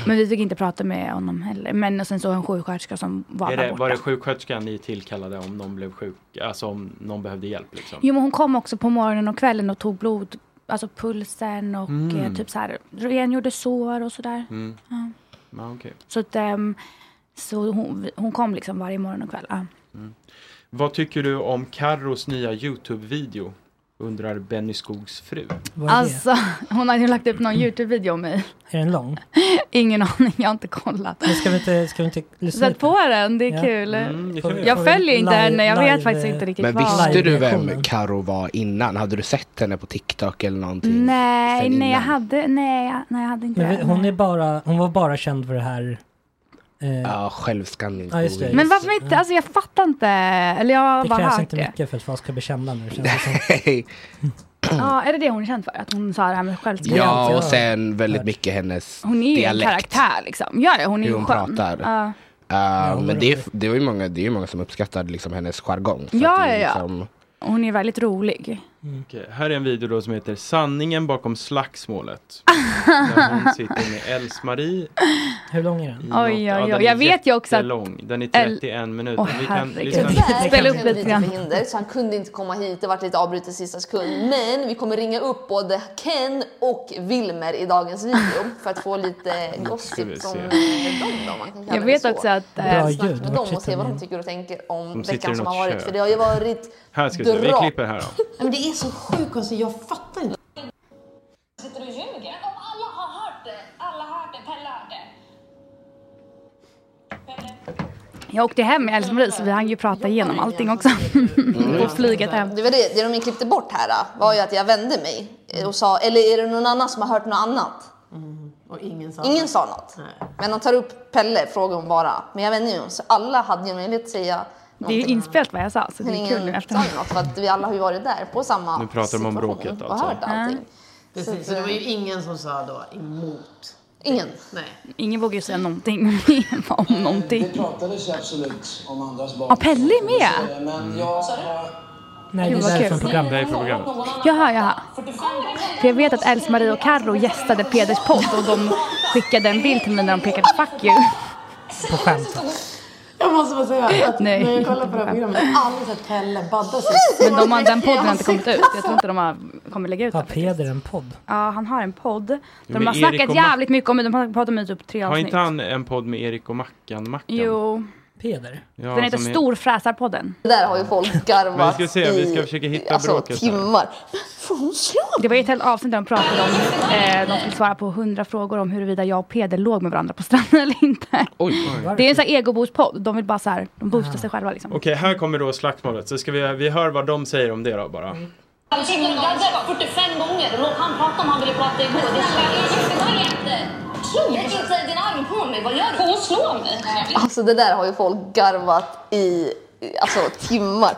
men vi fick inte prata med honom heller. Men och sen så en sjuksköterska som var Är där det, borta. var det sjuksköterskan ni tillkallade om någon blev sjuk? Alltså om någon behövde hjälp liksom? Jo men hon kom också på morgonen och kvällen och tog blod, alltså pulsen och Mm. eh, typ så här rengjorde sår och sådär. Mm. Ja. Ja, okej. Så att ehm, så hon, hon kom liksom varje morgon och kväll. Ja. Vad tycker du om Carros nya YouTube-video? Undrar Benny Skogs fru. Vad är Alltså hon hade ju lagt upp någon Youtube-video om mig. Är den lång? Ingen aning, jag har inte kollat. Men ska vi inte, ska vi inte lyssna Sätt på den, det är Ja. kul. Mm, det Får kan vi- vi Jag följer inte live- henne, jag vet live, faktiskt eh, inte riktigt Men vad. visste du vem Live-reaktionen. Karo var innan? Hade du sett henne på TikTok eller någonting? Nej, sen nej jag, innan? hade, nej, jag- nej jag hade inte Men vi, det. hon, är bara, hon var bara känd för det här... Eh, Ja, självskanning. Ja, just det. Men varför inte, alltså jag fattar inte. Eller jag har det bara krävs hört inte det. mycket för att folk ska bli kända nu. Känns det som. Ja, är det det hon är känd för? Att hon sa det här med självtillit? Ja, och sen väldigt mycket hennes Hon är ju en dialekt. karaktär liksom. Ja, ja, hon är Hur ju hon skön. pratar. Ja. Uh, hon men det, är- det var ju många, det är ju många som uppskattade liksom hennes jargong. Ja, det ja, ja. liksom- Hon är väldigt rolig. Okej, här är en video då som heter Sanningen bakom slagsmålet. Där hon sitter med Els-Marie. Hur lång är den? Oj, oj, ja, oj. den är Jag vet ju också att- jättelång. Den är El- 31 minuter. Åh, Vi kan lyssna. Spela upp lite grann. så han kunde inte komma hit. Det var lite avbrutet i sista sekund. Men vi kommer ringa upp både Ken och Wilmer i dagens video för att få lite gossip från dem då, man kan kalla Jag det vet så. också att... Bra Eh, ljud. Med dem och se vad de? tycker och tänker om De veckan som har varit. För det har ju varit Här ska vi se, vi klipper här då. Men det är så sjukt konstigt, jag fattar inte. Sitter du och ljuger? Om alla har hört det, alla har hört det, Pelle har hört det. jag åkte hem med Else-Marie så vi hann ju prata igenom allting också. På flyget hem. Det var det, det de klippte bort här då, var ju att jag vände mig och sa, eller är det någon annan som har hört något annat? Och ingen sa Ingen något. sa något. Men de tar upp Pelle, frågar hon bara. Men jag vände mig så alla hade ju möjlighet att säga Det är ju inspelat vad jag sa så det är kul ju något för att vi alla har ju varit där på samma Nu pratar de om bråket och alltså. hört allting. Precis, så det var ju ingen som sa då emot. Ingen. Nej. Ingen vågar ju säga någonting om någonting. pratades ju absolut om andras barn. Ja, Pelle är med. Men jag har... Nej, det är från programmet. Det är från programmet. Jaha, jaha. För jag vet att Else-Marie och Carro gästade Peders podd och de skickade en bild till mig när de pekade fuck you. På skämt. Jag måste bara säga att Nej. när jag kollar på det här programmet, jag har aldrig sett Pelle badda sig. Men de har, den podden har inte kommit ut. Jag tror inte de har, kommer lägga ut Har den. faktiskt. Peder en podd? Ja, han har en podd. Där de har Erik snackat och Ma- jävligt mycket om det. De har pratat om det i typ tre Har avsnitt. inte han en podd med Erik och Mackan? Mackan? Jo, Peder? Ja, den heter är- Storfräsarpodden. Det där har ju folk garvat vi ska se, vi ska i, försöka hitta alltså, bråket timmar. Får hon slå Det var ju ett helt avsnitt där de pratade om, eh, de skulle svara på hundra frågor om huruvida jag och Peder låg med varandra på stranden eller inte. Oj. Det är en sån här egoboost-podd. De vill bara så här, de boostar sig själva liksom. Okej, här kommer då slagsmålet. Så ska vi, vi hör vad de säger om det då bara. Han och gaddar 45 gånger. Låt han prata om han ville prata igår. Det är inte. Lägg inte din arm på mig. Vad gör du? Får hon slå mig? Alltså det där har ju folk garvat i alltså, timmar.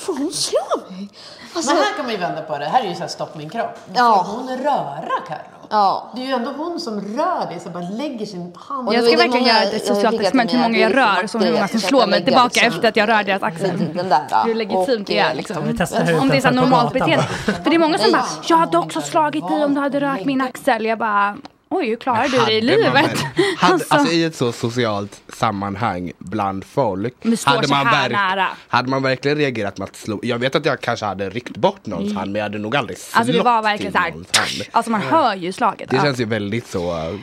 Får hon slå mig? Alltså, Men här kan man ju vända på det. Här är ju så här stopp min kropp. Ja. Får hon röra Carro? ja. Det är ju ändå hon som rör dig, så bara lägger sin hand. Jag ska verkligen göra ett jag socialt experiment hur många jag rör som som hur många som slår mig tillbaka liksom efter att jag rör deras axel. Den där. Hur legitimt det är liksom. Om det är så här utanför på normalt beteende. För det är många som bara, jag hade också slagit dig om du hade rört min axel. Jag bara, oj hur klarar du dig i Hade man livet? väl- Hade, Alltså. alltså, I ett så socialt sammanhang bland folk. Men står så här nära. hade man verkligen reagerat med att slå? Jag vet att jag kanske hade ryckt bort någons hand men jag hade nog aldrig slått Alltså det var verkligen så här, alltså man hör ju slaget. Det Ja. känns ju väldigt så. uh,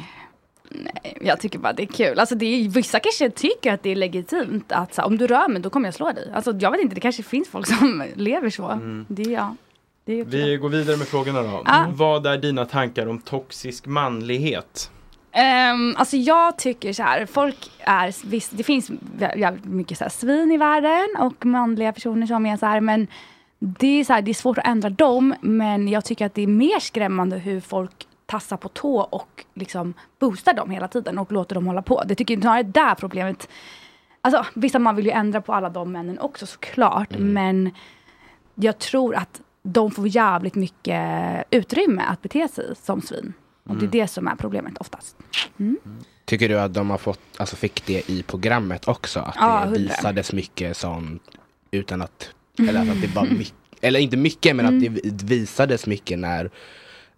Jag tycker bara det är kul. Alltså det är, vissa kanske tycker att det är legitimt att så, om du rör mig då kommer jag slå dig. Alltså jag vet inte, det kanske finns folk som lever så. Mm. Det, är- ja, det är Vi går vidare med frågorna då. Ja. Vad är dina tankar om toxisk manlighet? Ehm, alltså jag tycker så här, folk är, visst det finns jävligt mycket så här svin i världen och manliga personer som är så här, men det är, så här, det är svårt att ändra dem, men jag tycker att det är mer skrämmande hur folk tassar på tå och liksom boostar dem hela tiden och låter dem hålla på. Det tycker jag snarare är där problemet Alltså vissa man vill ju ändra på alla de männen också såklart, men jag tror att de får jävligt mycket utrymme att bete sig som svin. Och det är Mm. det som är problemet oftast. Mm. Tycker du att de har fått, alltså fick det i programmet också? Att Ja, det visades mycket sånt utan att, eller alltså att det var mycket, eller inte mycket men att Mm. det visades mycket när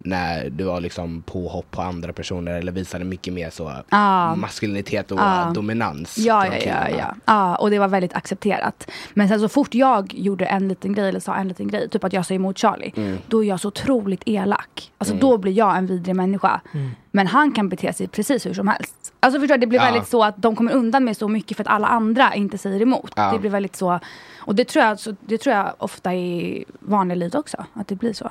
när det var liksom påhopp på andra personer eller visade mycket mer så Ja. maskulinitet och Ja. dominans. Ja, ja, ja, ja. ja. Och det var väldigt accepterat. Men sen så fort jag gjorde en liten grej eller sa en liten grej, typ att jag sa emot Charlie, Mm. då är jag så otroligt elak. Alltså Mm. då blir jag en vidrig människa. Mm. Men han kan bete sig precis hur som helst. Alltså förstår du, det blir Ja. väldigt så att de kommer undan med så mycket för att alla andra inte säger emot. Ja. Det blir väldigt så. Och det tror jag, så, det tror jag ofta i vanliga livet också, att det blir så.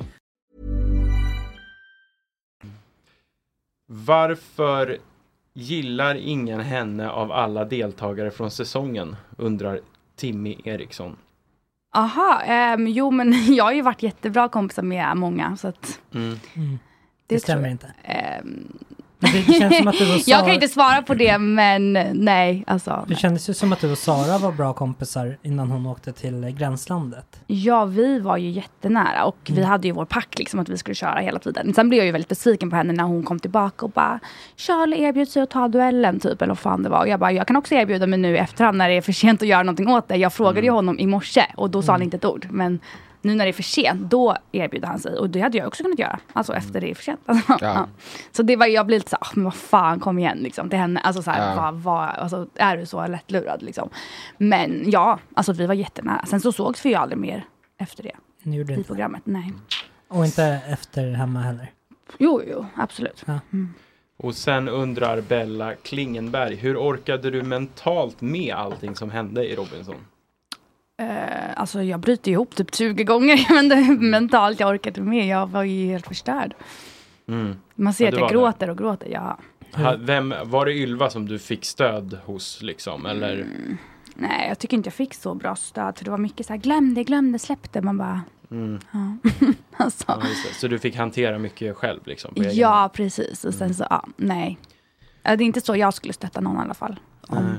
Varför gillar ingen henne av alla deltagare från säsongen? Undrar Timmy Eriksson. Aha, ehm, jo men jag har ju varit jättebra kompisar med många så att Mm. Det, tror stämmer jag. inte. Men det känns som att du och jag Sara- kan inte svara på det men nej, alltså. Det kändes ju som att du och Sara var bra kompisar innan hon åkte till gränslandet. Ja, vi var ju jättenära och vi Mm. hade ju vår pakt liksom att vi skulle köra hela tiden. Sen blev jag ju väldigt besviken på henne när hon kom tillbaka och bara Charlie erbjöd sig att ta duellen typ eller vad fan det var. Och jag bara, jag kan också erbjuda mig nu i efterhand när det är för sent att göra någonting åt det. Jag frågade ju honom i morse och då sa han inte ett ord. Men nu när det är för sent, då erbjuder han sig. Och det hade jag också kunnat göra. Alltså efter det är för sent. Alltså, ja. Så det var, jag blev lite så här, "Ah, men vad fan kom igen liksom till henne. Alltså så här, Ja. vad, vad, alltså, är du så lättlurad liksom? Men ja, alltså vi var jättenära. Sen så sågs vi ju aldrig mer efter det. Ni gjorde I inte. programmet, nej. Och inte efter hemma heller. Jo, jo, absolut. Ja. Mm. Och sen undrar Bella Klingenberg, hur orkade du mentalt med allting som hände i Robinson? Eh, alltså jag bryter ihop typ 20 gånger men det, mentalt, jag orkade med. Jag var ju helt förstörd. Mm. Man ser Ja, att jag gråter och gråter, ja. Ha, vem, var det Ylva som du fick stöd hos liksom? Eller? Mm. Nej, jag tycker inte jag fick så bra stöd. För det var mycket så här, glöm det, glöm det, släpp det. Man bara, Mm. ja. alltså. Ja. Så du fick hantera mycket själv liksom? på egen Ja, precis. Och sen så, ja, nej. Ja, Det är inte så jag skulle stötta någon i alla fall. Om,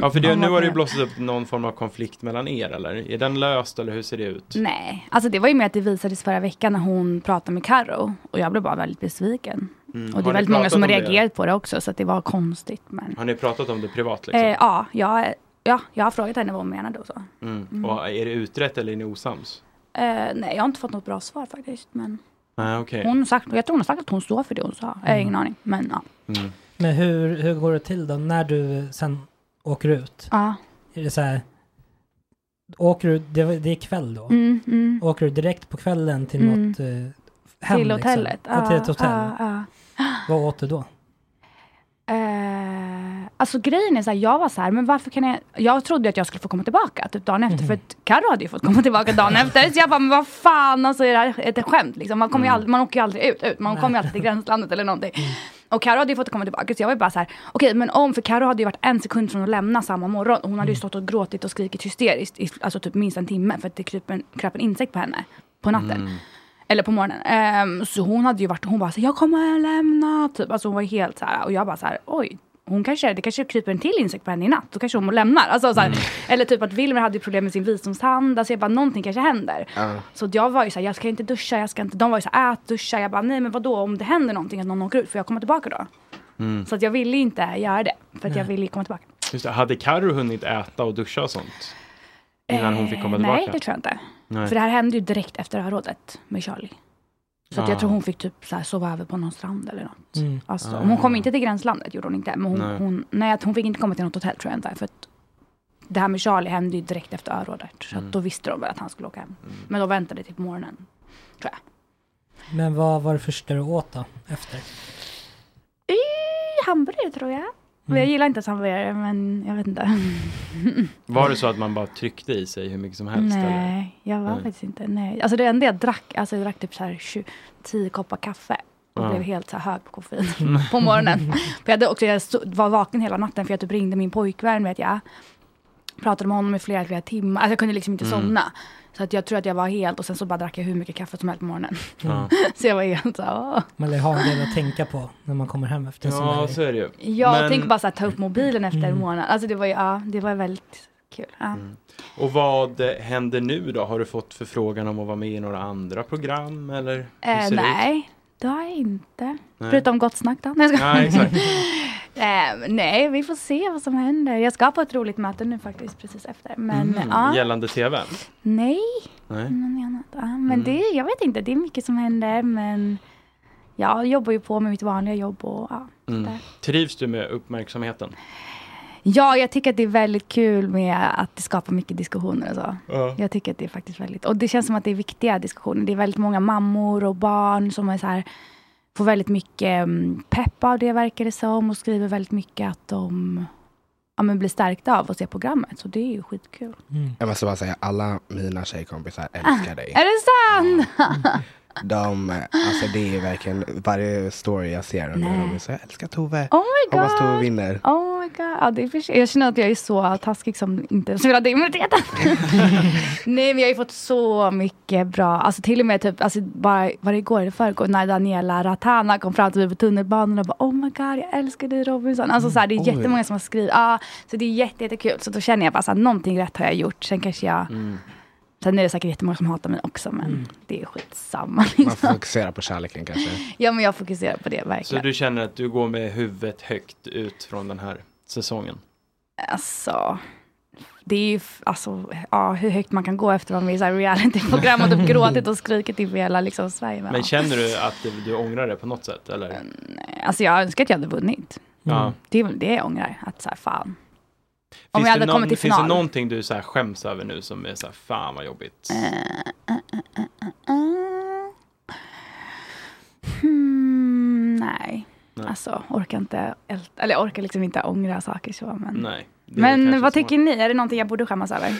Ja, för det, nu har det ju blossat upp någon form av konflikt mellan er, eller? Är den löst, eller hur ser det ut? Nej, alltså det var ju med att det visades förra veckan när hon pratade med Karo och jag blev bara väldigt besviken. Mm. Och det är väldigt många som har om det? reagerat på det också så att det var konstigt. Men... Har ni pratat om det privat liksom? Eh, ja, jag, ja, jag har frågat henne vad hon menade och så. Mm. mm. Och är det utrett eller är ni osams? Eh, nej, jag har inte fått något bra svar faktiskt. Men Nej, okej. hon sagt, jag tror hon har sagt att hon står för det hon sa. Jag har Mm. ingen aning. Men ja. Mm. Men hur, hur går det till då när du sen åker ut? Ja. Är det så här, Åker du, det, det är kväll då? Mm, mm. Åker du direkt på kvällen till Mm. något eh, hem? Till liksom? hotellet. Ja, till ett hotell. Ja. Vad åt du då? Eh, alltså grejen är så här, jag var så här, men varför kan jag... Jag trodde att jag skulle få komma tillbaka typ dagen efter, för att Carro hade ju fått komma tillbaka dagen efter. Så jag bara, men vad fan, alltså är det här ett skämt liksom? Man, kommer ju aldrig, man åker ju aldrig ut, ut. man kommer ju alltid till gränslandet eller någonting. Och Carro hade ju fått komma tillbaka, så jag var ju bara så här, okej men om, för Carro hade ju varit en sekund från att lämna samma morgon. Och hon hade ju stått och gråtit och skrikit hysteriskt i alltså typ minst en timme, för att det kröp en, kröp en insekt på henne på natten. Eller på morgonen. Ehm, så hon hade ju varit, hon bara så här, jag kommer lämna. Typ. Alltså hon var helt så här, och jag bara så här, oj. Hon kanske, det kanske kryper en till insekt på henne i natt. Då kanske hon lämnar. Alltså, så här, Eller typ att Wilmer hade problem med sin visdomstand. Alltså jag bara, någonting kanske händer. Så jag var ju så här, jag ska inte duscha, jag ska inte. De var ju så här, ät, duscha. Jag bara, nej men vadå om det händer någonting att någon åker ut, får jag komma tillbaka då? Mm. Så att jag ville inte göra det. För att jag Nej. ville komma tillbaka. Just det, hade Karo hunnit äta och duscha och sånt? Innan hon fick komma Eh, tillbaka? Nej, det tror jag inte. Nej. För det här hände ju direkt efter örådet med Charlie. Så att jag tror hon fick typ så här sova över på någon strand eller något. Mm. Alltså, Ah. Hon kom inte till gränslandet, gjorde hon inte. Men hon, Nej. hon, nej, hon fick inte komma till något hotell tror jag inte. För att det här med Charlie hände ju direkt efter örådet. Så Mm. att då visste de väl att han skulle åka hem. Men de väntade till på morgonen. Tror jag. Men vad var det första du åt då? Efter? I hamburgare tror jag. Och Jag gillar inte ens hamburgare men jag vet inte. Var det så att man bara tryckte i sig hur mycket som helst? Eller? Nej, jag var Nej. faktiskt inte. Nej. Alltså det enda jag drack, alltså jag drack typ så här 20, 10 koppar kaffe. Och Ja. blev helt så hög på koffein på morgonen. för jag, hade också, jag var vaken hela natten för jag typ ringde min pojkvän vet jag. Pratade med honom i flera, flera timmar. Alltså jag kunde liksom inte Mm. somna. Så att jag tror att jag var helt och sen så bara drack jag hur mycket kaffe som helst på morgonen. Ja. så jag var helt så här. Man lär ha en del att tänka på när man kommer hem efter en sån Ja, så är det ju. Jag Men- tänkte bara så här, ta upp mobilen efter en Mm. månad. Alltså det var ju, ja, det var väldigt kul. Ja. Och vad händer nu då? Har du fått förfrågan om att vara med i några andra program? Eller Eh, det nej, det har jag inte. Nej. Förutom Gott Snack då. Nej, jag skojar. Nej, exakt. eh, nej, vi får se vad som händer. Jag ska på ett roligt möte nu faktiskt precis efter. Men Mm. ja, Gällande TV? nej. Nej. Annat. Ja, men Mm. det, jag vet inte, det är mycket som händer. Men jag jobbar ju på med mitt vanliga jobb. Och, ja, Mm. Trivs du med uppmärksamheten? ja, jag tycker att det är väldigt kul med att det skapar mycket diskussioner och så. Ja. Jag tycker att det är faktiskt väldigt, och det känns som att det är viktiga diskussioner. Det är väldigt många mammor och barn som är så här, får väldigt mycket um, pepp av det verkar det som och skriver väldigt mycket att de ja, men blir stärkta av att se programmet. Så det är ju skitkul. Jag måste bara säga, alla mina tjejkompisar älskar dig. Är det sant? De, alltså det är verkligen, varje story jag ser, och Nej. de är så, jag älskar Tove. Oh my Hoppas Tove god! vinner. Oh my god. Ja, det är för... Jag känner att jag är så taskig som inte spelade immuniteten. Nej men jag har ju fått så mycket bra, alltså till och med typ, alltså bara, var det igår eller förrgår när Daniela Ratana kom fram till mig på tunnelbanan och bara Oh my god jag älskar dig Robinson. Alltså så här, det är Oj. jättemånga som har skrivit, ja så det är jätte, jättekul. Så då känner jag bara så här, någonting rätt har jag gjort. Sen kanske jag, sen är det säkert jättemånga som hatar mig också men det är skitsamma. Man Liksom. får fokusera på kärleken kanske. Ja men jag fokuserar på det Så verkligen. du känner att du går med huvudet högt ut från den här säsongen? Alltså, det är ju, alltså, ja, hur högt man kan gå efter att vara med i så reality-program och typ gråtit och skrikit inför hela liksom, Sverige. Men, känner du att du, du ångrar det på något sätt? Eller? Alltså jag önskar att jag hade vunnit. Ja. Det är väl det jag ångrar, att så här, fan. Om Finns, jag det hade någon, kommit till finns det final. någonting du så här skäms över nu som är så här, fan vad jobbigt? Hmm, nej. Nej. alltså orkar inte, ält- eller orkar liksom inte ångra saker så. Men, Nej. men vad tycker ni? Är det någonting jag borde skämmas över?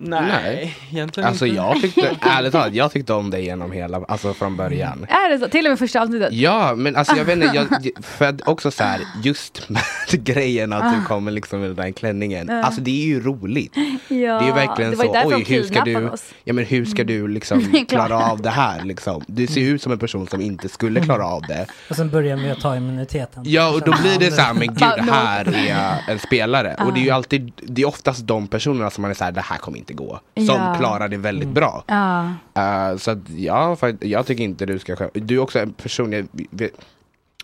Nej, egentligen Alltså inte. jag tyckte, ärligt talat, jag tyckte om dig genom hela, alltså från början. Är det så? Till och med första avsnittet? Ja, men alltså jag vet inte, jag, för att också så här, just med grejen att du Ah. kommer liksom med den där klänningen. Ja. Alltså det är ju roligt. Ja, det är ju verkligen det var ju så, oj hur ska du, ja men hur ska du liksom Klara. av det här liksom? Du ser ut som en person som inte skulle klara av det. Och sen börjar vi att ta immuniteten. Ja och då blir det så här, men gud här är en spelare. Och det är ju Ah. alltid, det är oftast de personerna som man är så här, det här kommer inte gå. Som Ja. klarar det väldigt bra. Ja. Uh, så att, ja, jag tycker inte du ska skäm- Du är också en person jag,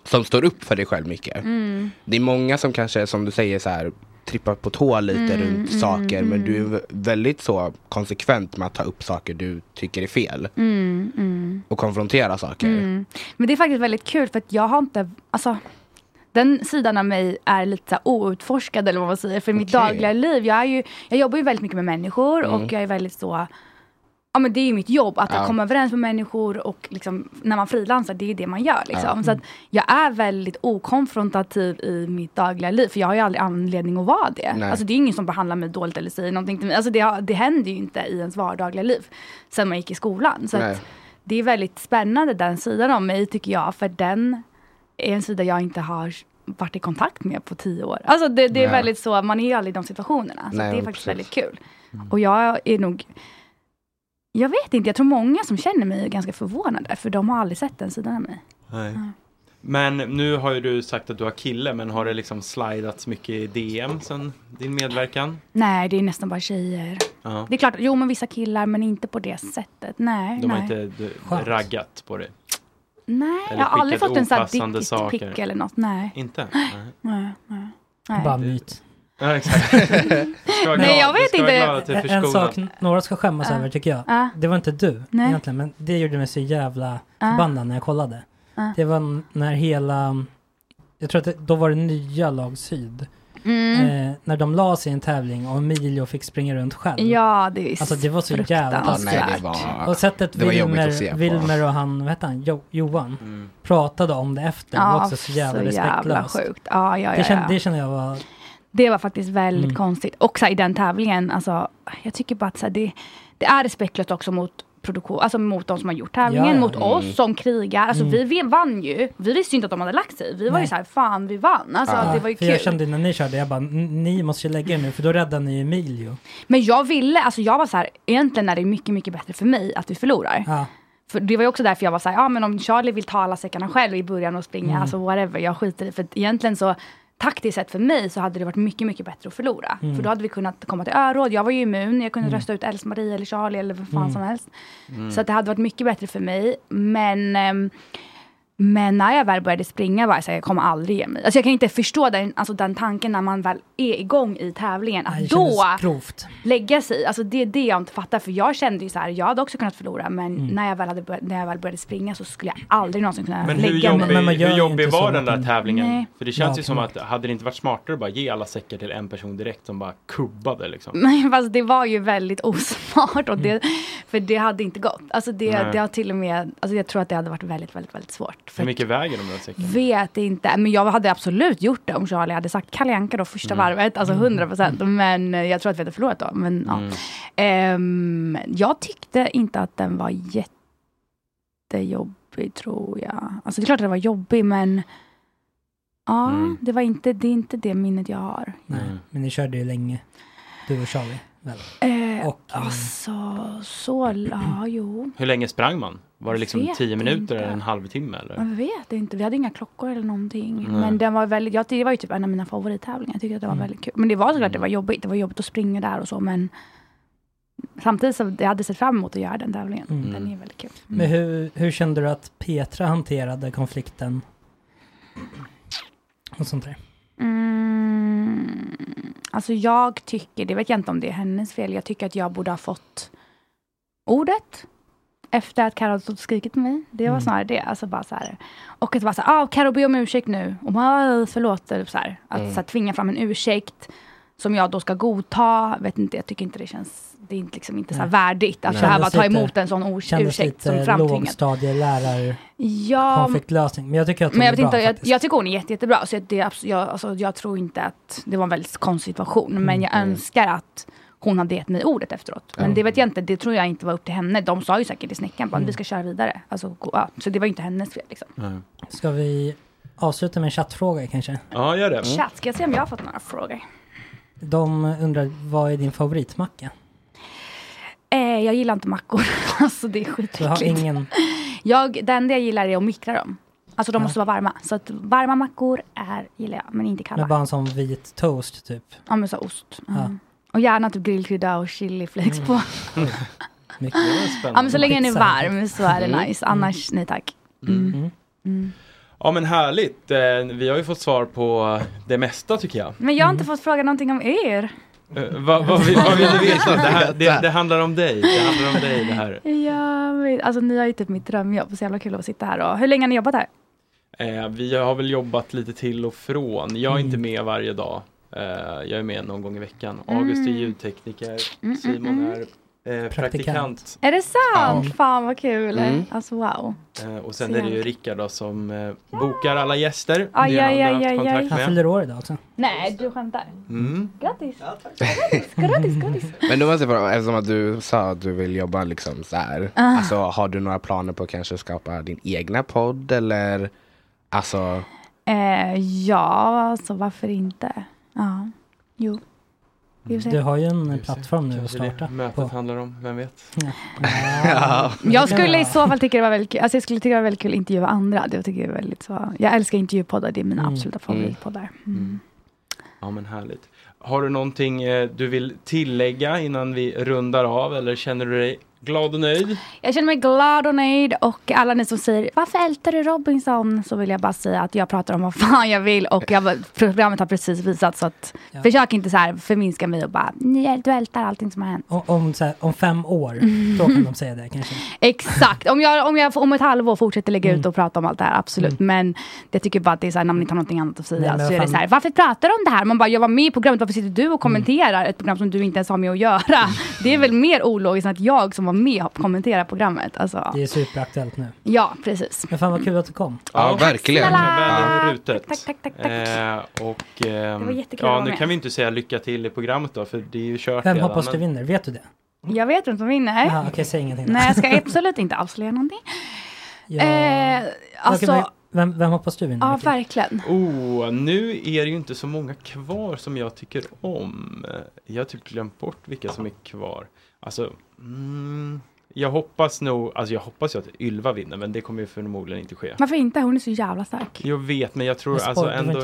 som står upp för dig själv mycket. Mm. Det är många som kanske, som du säger, så här, trippar på tå lite Mm, runt mm, saker. Men mm. du är vä- väldigt så konsekvent med att ta upp saker du tycker är fel. Mm, mm. Och konfrontera saker. Mm. Men det är faktiskt väldigt kul för att jag har inte, alltså den sidan av mig är lite så outforskad eller vad man säger. För mitt Okej. dagliga liv, jag, är ju, jag jobbar ju väldigt mycket med människor Mm. och jag är väldigt så Ja men det är ju mitt jobb, att Ja. komma överens med människor och liksom, när man frilansar, det är det man gör. Liksom. Ja. Så att jag är väldigt okonfrontativ i mitt dagliga liv, för jag har ju aldrig anledning att vara det. Nej. Alltså det är ingen som behandlar mig dåligt eller säger någonting till mig. Alltså det, det händer ju inte i ens vardagliga liv sen man gick i skolan. Så att det är väldigt spännande den sidan av mig tycker jag, för den är en sida jag inte har varit i kontakt med på tio år. Alltså det, det är väldigt så, man är aldrig i de situationerna. Så Nej, det är faktiskt precis. väldigt kul. Och jag är nog jag vet inte, jag tror många som känner mig är ganska förvånade för de har aldrig sett den sidan av mig. Nej. Men nu har ju du sagt att du har kille, men har det liksom slidats mycket i DM sen din medverkan? Nej, det är nästan bara tjejer. Ja. Det är klart, jo men vissa killar men inte på det sättet. Nej, De har nej. inte d- raggat på det? Nej, eller jag har aldrig fått en sån här dick saker. pic eller något. Nej. Inte? Nej, nej. nej. Bara myt. Ja, exakt. Nej, jag vet inte. En, sak några ska skämmas Ja. över tycker jag. Ja. Det var inte du Nej. egentligen, men det gjorde mig så jävla Ja. förbannad när jag kollade. Det var när hela, jag tror att det, då var det nya lag syd. Mm. Eh, när de la sig i en tävling och Emilio fick springa runt själv. Ja, det är Alltså det var så jävla taskigt. Ja, var- Och sättet det var jobbigt att Wilmer. Wilmer och han, vad hette han, jo, Johan, Mm. pratade om det efter. det var också så jävla så jävla respektlöst. sjukt. Ja, ja, ja, det, kände, ja. det kände jag var... Det var faktiskt väldigt Mm. konstigt. Och så här, i den tävlingen, alltså, jag tycker bara att så här, det, det är respektlöst också mot produktion, alltså mot de som har gjort tävlingen, Ja, ja. mot Mm. oss som krigar. Alltså Mm. vi, vi vann ju. Vi visste ju inte att de hade lagt sig. Vi var ju Nej. så här, fan vi vann. Alltså Ja, det var ju för kul. jag kände när ni körde, jag bara, "N- ni måste ju lägga er nu, för då räddar ni Emilio. Men jag ville, alltså jag var så här, egentligen är det mycket, mycket bättre för mig att vi förlorar. Ja. För det var ju också därför jag var så här, ja men om Charlie vill ta alla säckarna själv i början och springa, Mm. alltså whatever, jag skiter i För egentligen så, taktiskt sett för mig så hade det varit mycket, mycket bättre att förlora. Mm. För då hade vi kunnat komma till öråd, jag var ju immun, jag kunde Mm. rösta ut Else-Marie eller Charlie eller vad fan Mm. som helst. Mm. Så att det hade varit mycket bättre för mig. Men ehm, men när jag väl började springa var jag så här, jag kommer aldrig ge mig. Alltså jag kan inte förstå den, alltså den tanken när man väl är igång i tävlingen. Att då grovt. lägga sig. Alltså det är det jag inte fattar. För jag kände ju så här, jag hade också kunnat förlora. Men Mm. när, jag väl hade när jag väl började springa så skulle jag aldrig någonsin kunna Men hur lägga jobbig, mig. Men hur jobbig var den där tävlingen? Nej. För det känns Ja, ju som att, hade det inte varit smartare att bara ge alla säckar till en person direkt som bara kubbade liksom? Nej fast det var ju väldigt osmart. Och det, För det hade inte gått. Alltså det, Nej. det har till och med, alltså jag tror att det hade varit väldigt, väldigt, väldigt svårt. För Hur mycket väger de där säckarna? Vet inte, men jag hade absolut gjort det om Charlie hade sagt Kalle Anka då första Mm. varvet, alltså 100 procent. Men eh, jag tror att vi hade förlorat då. Men, ja. Mm. Ehm, jag tyckte inte att den var jättejobbig tror jag. Alltså det är klart att den var jobbig men ja, Mm. det var inte det, är inte det minnet jag har. Nej, men ni körde ju länge, du och Charlie. Väl? Eh, Och, eh, alltså, så, ja jo. Hur länge sprang man? Var det liksom Vet 10 minuter inte. eller en halvtimme eller? Jag vet inte, vi hade inga klockor eller någonting. Nej. Men den var väldigt, jag, det var ju typ en av mina favorittävlingar. Jag tyckte att det var Mm. väldigt kul. Men det var såklart det var jobbigt. Det var jobbigt att springa där och så men Samtidigt så jag hade sett fram emot att göra den tävlingen. Mm. Den är väldigt kul. Men hur, hur kände du att Petra hanterade konflikten? Och sånt där. Mm, alltså jag tycker, det vet jag inte om det är hennes fel, jag tycker att jag borde ha fått ordet efter att Carro hade skrikit på mig. Det var Mm. snarare det. Alltså bara så här. Och att det var så här, ah, Carro be om ursäkt nu. Och bara, "Ah, förlåt. Typ så här. Att Mm. så här, tvinga fram en ursäkt som jag då ska godta. Vet inte, jag tycker inte det känns, det är inte, liksom inte så här värdigt att Nej. så här bara Kändes ta lite- emot en sån ors- ursäkt som lite framtvingad. lågstadielärar Ja, konfliktlösning. Men jag tycker att hon men jag, är vet bra inte, jag, jag tycker hon är jätte, jättebra. Så det, jag, alltså, jag tror inte att det var en väldigt konstig situation. Men jag Mm. önskar att hon hade gett mig ordet efteråt. Men Ja. det vet jag inte. Det tror jag inte var upp till henne. De sa ju säkert i snäckan bara Mm. vi ska köra vidare. Alltså, gå- ja. Så det var ju inte hennes fel. Liksom. Ska vi avsluta med en chattfråga kanske? Ja, gör det. Chatt, ska jag se om jag har fått några frågor? De undrar, vad är din favoritmacka? Eh, jag gillar inte mackor. alltså det är Du har skitäckligt. ingen... Jag, det enda jag gillar är att mikra dem. Alltså de Ja. måste vara varma. Så att varma mackor är, gillar jag, men inte kalla. Med bara en sån vit toast typ? Ja men så ost. Ja. Mm. Och gärna typ grillkrydda och chiliflakes Mm. på. Mycket Ja men så länge den är varm så är det Mm. nice. Annars nej tack. Mm. Mm. Ja men härligt. Eh, Vi har ju fått svar på det mesta tycker jag. Men jag har inte fått fråga någonting om er. Eh, vad, vad, vill- vad vill du veta? Det, här, det, det handlar om dig. Det handlar om dig det här. Ja, men, alltså ni har ju typ mitt drömjobb. Så jävla kul att sitta här. Och, hur länge har ni jobbat här? Eh, vi har väl jobbat lite till och från. Jag är Mm. inte med varje dag. Eh, jag är med någon gång i veckan. Mm. August är ljudtekniker. Mm, Simon mm, är eh, praktikant. Är det sant? Ja. Fan vad kul. Mm. Alltså wow. Eh, och sen Så är det ju Rickard då som eh, bokar alla gäster. Aj, Det aj, han aj, aj. Han fyller år idag också. Nej, du skämtar. Mm. Grattis. Grattis, grattis, grattis. Men då måste jag fråga, eftersom att du sa att du vill jobba liksom så här. Ah. Alltså har du några planer på att kanske skapa din egna podd eller? Alltså, Eh, ja, alltså varför inte? Ja, jo. Se. Du har ju en plattform nu att det starta mötet på. handlar om, vem vet? Ja. Jag skulle i så fall tycka det var väldigt kul, alltså jag skulle tycka det var väldigt kul att intervjua andra. Det tycker jag är väldigt så. Jag älskar intervjupoddar, det är mina Mm. absoluta favoritpoddar. Mm. Ja men härligt. Har du någonting eh, du vill tillägga innan vi rundar av eller känner du dig glad och nöjd? Jag känner mig glad och nöjd och alla ni som säger varför ältar du Robinson? Så vill jag bara säga att jag pratar om vad fan jag vill och jag, programmet har precis visat så att Ja. försök inte så här förminska mig och bara "Ni- du ältar allting som har hänt. Om, om, så här, om fem år, då kan de säga det kanske. Exakt, om jag, om jag om ett halvår fortsätter lägga Mm. ut och prata om allt det här, absolut. Men jag tycker bara att det är så här, när man inte har någonting annat att säga, Nej, så är det så här, varför pratar du om det här? Man bara, jag var med i programmet, varför sitter du och kommenterar ett program som du inte ens har med att göra? Det är väl mer ologiskt än att jag som var med kommenterar programmet. Alltså, Det är superaktuellt nu. ja, precis. Men fan vad kul att du kom. Ja, verkligen. snälla. Väl rutet. Tack, tack, tack, tack. Eh, och ehm, Det var jättekul att ja, vara nu med. kan vi inte säga lycka till i programmet då, för det är ju kört Vem redan. hoppas du men- vinner? Vet du det? Jag vet vem som vinner. Jaha, okej, säg ingenting. då. Nej, jag ska absolut inte avslöja någonting. Ja. Eh, alltså, men vem, vem hoppas du vinner? ja, Micke? verkligen. Oh, nu är det ju inte så många kvar som jag tycker om. Jag har typ glömt bort vilka som är kvar. Alltså, mm, jag hoppas nog, alltså jag hoppas ju att Ylva vinner, men det kommer ju förmodligen inte ske. Varför inte? Hon är så jävla stark. Jag vet, men jag tror Men spoil- alltså ändå...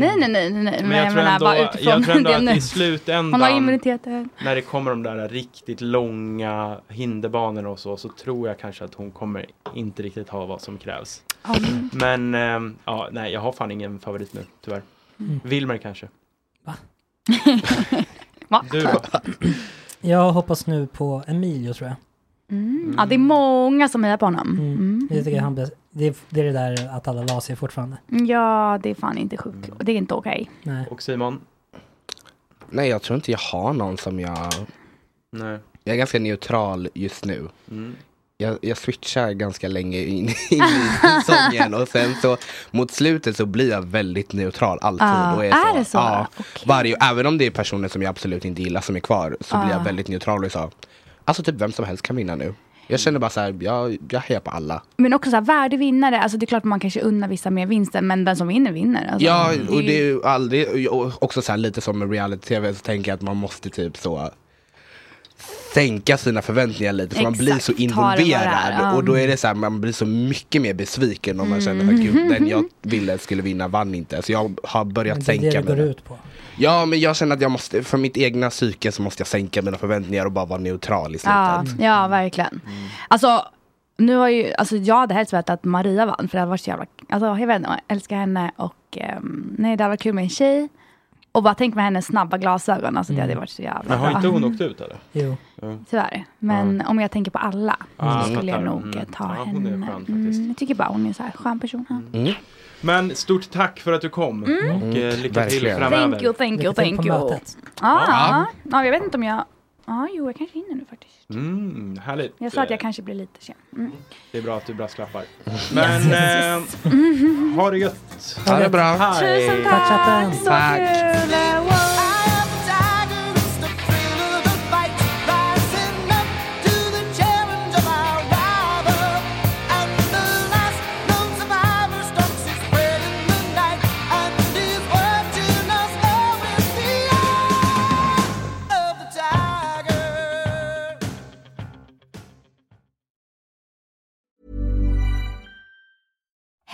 Nej, nej, nej, nej, nej. Men Men jag jag, tror ändå, bara utifrån jag tror ändå att nu. i slutändan, Hon har immuniteten. när det kommer de där riktigt långa hinderbanorna och så, så tror jag kanske att hon kommer inte riktigt ha vad som krävs. Mm. Men, ehm, ja, nej, jag har fan ingen favorit nu, tyvärr. Mm. Wilmer kanske. Va? Du då? Jag hoppas nu på Emilio tror jag. Mm. Ja, det är många som hejar på honom. Mm. Jag tycker han, det, är, det är det där att alla la sig fortfarande. Ja, det är fan inte sjukt. Det är inte okej. Nej. Och Simon? nej jag tror inte jag har någon som jag... Nej. Jag är ganska neutral just nu. Jag, jag switchar ganska länge in, in i säsongen och sen så mot slutet så blir jag väldigt neutral alltid. Ah, och är det så? Ja, varje, även om det är personer som jag absolut inte gillar som är kvar så blir jag Ah. väldigt neutral och så. Alltså typ vem som helst kan vinna nu. Jag känner bara så här, jag, jag hejar på alla. Men också så här, värdevinnare. Alltså det är klart man kanske unnar vissa mer vinsten, men den som vinner vinner. Alltså, ja, är och det är ju aldrig, också så här, lite som med reality-tv så tänker jag att man måste typ så sänka sina förväntningar lite för man blir Exakt, så involverad är, ja. och då är det så här, man blir så mycket mer besviken om man känner att Mm. gud, den jag ville skulle vinna vann inte. Så jag har börjat Men det är sänka det det går mina- ut på. Ja men jag känner att jag måste, för mitt egna psyke så måste jag sänka mina förväntningar och bara vara neutral i slutet. Ja, ja verkligen. Alltså, nu har ju, alltså jag hade helst velat att Maria vann, för det hade varit så jävla, alltså jag vet inte, jag älskar henne och um, nej det hade varit kul med en tjej. Och bara tänk med hennes snabba glasögon, alltså det hade varit så jävla Men har bra. inte hon åkt ut eller? Jo. Ja. Tyvärr. Men om jag tänker på alla Ah, så skulle jag fattar. nog Mm. ta Ja, hon är henne. skön faktiskt. Mm, jag tycker bara hon är en så här skön person. Ja. Men stort tack för att du kom Mm. och eh, lycka till verkligen. framöver. Thank you, thank you, Lycka till thank på you. mötet. Ja, Ja. ja, jag vet inte om jag... Ja, jo, jag kanske hinner nu faktiskt. Mm, härligt. Jag sa att jag Eh, kanske blir lite sen. Mm. Det är bra att du brasklappar. Men yes, eh, ha det gött. Ha det bra. Hej. Tusen Tack, tack! Så Tack. kul!